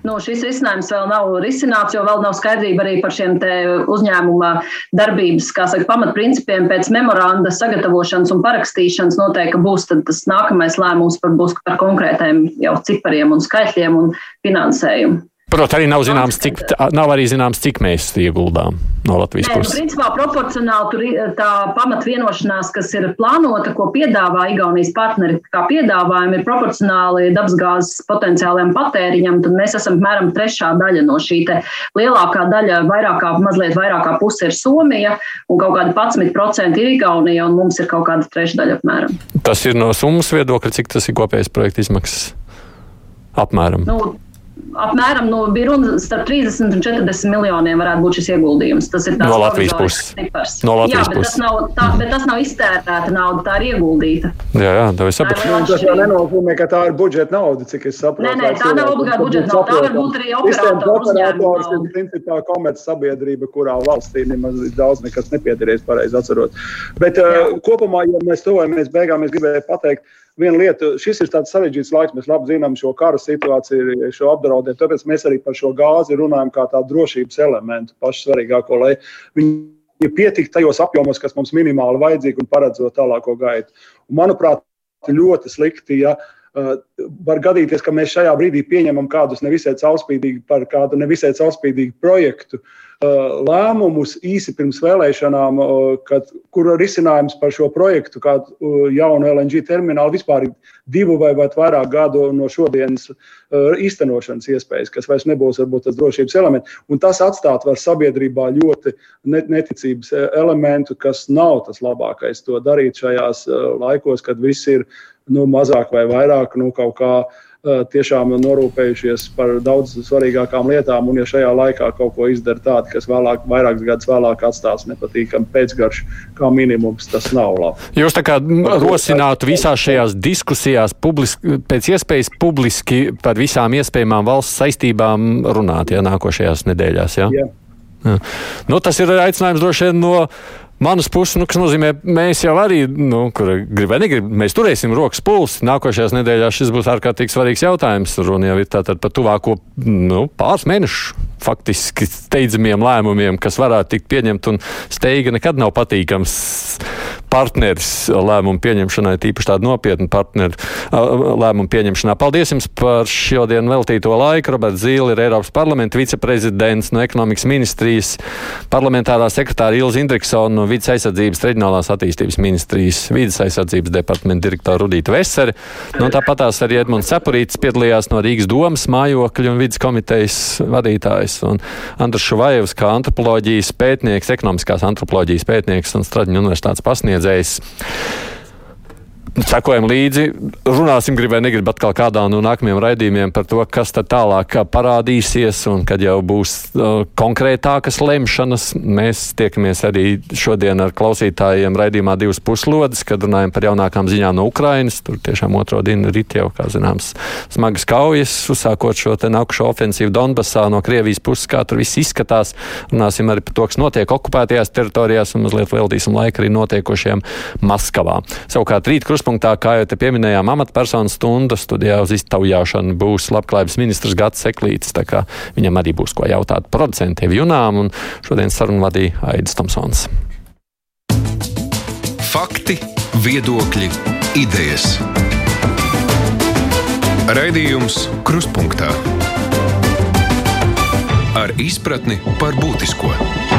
Nu, šis risinājums vēl nav risināts, jo vēl nav skaidrība arī par šiem uzņēmuma darbības saka, pamatprincipiem. Pēc memoranda sagatavošanas un parakstīšanas noteikti būs tas nākamais lēmums par, par konkrētiem jau cipariem un skaitļiem un finansējumu. Protams, arī nav zināms, cik, nav arī zināms, cik mēs ieguldām no Latvijas Nē, nu, puses. Principā proporcionāli tur tā pamatvienošanās, kas ir plānota, ko piedāvā Igaunijas partneri, kā piedāvājumi ir proporcionāli dabasgāzes potenciālajam patēriņam, tad mēs esam apmēram trešā daļa no šī te lielākā daļa, vairākā, mazliet vairākā puse ir Somija un kaut kādi 11% ir Igaunija un mums ir kaut kāda trešdaļa apmēram. Tas ir no summas viedokļa, cik tas ir kopējais projekta izmaksas apmēram. Nu, apmēram nu, bija runa starp 30 un 40 miljoniem varētu būt šis ieguldījums. Tas ir no Latvijas puses. No Latvijas jā, bet puses. tas, nav, tā, bet tas nav iztērēta nauda, tā ir ieguldīta. Jā, jā, tā ir saprotama. Tas jau nenozīmē, ka tā ir budžeta nauda, cik es saprotu. Nē, nē, tā nav obligāti budžeta nauda. Tā var būt arī operators ir principā komerc sabiedrība, kurā valstī nemaz daudz nekas nepiederēs, pareizi atcerot. Bet uh, kopumā, ja mēs tuvojamies beigām, es gribēju pateikt, viena lieta, šis ir tāds sarežģīts laiks, mēs labi zinām šo kara situāciju, šo apdraudējumu, tāpēc mēs arī par šo gāzi runājam kā tādu drošības elementu, pašu svarīgāko, lai viņi pietiktu tajos apjomos, kas mums minimāli vajadzīgi un paredzot tālāko gaitu. Un, manuprāt, ļoti slikti, ja uh, var gadīties, ka mēs šajā brīdī pieņemam kādus nevisai caurspīdīgu par kādu nevisai caurspīdīgu projektu, Uh, lēmumus īsi pirms vēlēšanām, uh, kad, kur risinājums par šo projektu, kādu uh, jaunu LNG terminālu, vispār ir divu vai vairāk gadu no šodienas īstenošanas iespējas, kas vairs nebūs varbūt tas drošības elements. Un tas atstāt var sabiedrībā ļoti neticības elementu, kas nav tas labākais to darīt šajās laikos, kad viss ir nu, mazāk vai vairāk nu, kaut kādā tiešām norūpējušies par daudz svarīgākām lietām, un ja šajā laikā kaut ko izdara tādu, kas vēlāk, vairākus gadus vēlāk atstās nepatīkamu pēcgaršu, kā minimums, tas nav labi. Jūs tā kā rosinātu visās šajās diskusijās publiski, pēc iespējas publiski par visām iespējamām valsts saistībām runāt, ja nākošajās nedēļās. Ja? Jā. Ja. Nu, tas ir aicinājums droši vien no manas puses, nu, kas nozīmē, mēs jau arī, nu, kur grib vai negrib, mēs turēsim rokas pulsi. Nākošajās nedēļās šis būs ārkārtīgi svarīgs jautājums. Runa jau ir tātad par tuvāko nu, pāris mēnešu faktiski steidzamiem lēmumiem, kas varētu tikt pieņemt, un steiga nekad nav patīkams partneris lēmumu pieņemšanai, tīpaši tādu nopietnu partneru lēmumu pieņemšanā. Paldies jums par šodien veltīto laiku. Roberts Zīle ir Eiropas parlamenta viceprezidents no ekonomikas ministrijas, parlamentārā sekretāra Ilza Indriksona no vidas aizsardzības reģionālās attīstības ministrijas, vidas aizsardzības departamenta direktora Rudīta Vesere. No tāpatās arī Edmunds Cepurīts piedalījās no Rīgas domas mājokļu un vidas komitejas vadītājs un Andrs Šuvajevs kā antropoloģijas pētnieks, ekonomiskās antropoloģijas pētnieks un Straģiņu universitātes pasniedzējs sniedzējs. Sekojam līdzi, runāsim, gribēju, negribu atkal kādā no nākamajiem raidījumiem par to, kas tad tālāk parādīsies un kad jau būs uh, konkrētākas lemšanas. Mēs tiekamies arī šodien ar klausītājiem raidījumā divas puslodes, kad runājam par jaunākām ziņām no Ukrainas. Tur tiešām otro dienu rīt jau, kā zināms, smagas kaujas, uzsākot šo te nākušo ofensīvu Donbasā no Krievijas puses, kā tur viss izskatās. Runāsim arī par to, kas notiek okupētajās teritorijās un mazliet veltīsim laiku arī notiekošiem Maskavā. Savukārt rīt kruspunktā, kā jau te pieminējām, amatpersonu stundu studijā uz iztaujāšanu būs labklājības ministrs Gats kā viņam arī būs ko jautāt producentiem Junām, un šodien sarunu vadīja Aidis Tomsons. Fakti, viedokļi, idejas. Raidījums Kruspunktā ar izpratni par būtisko.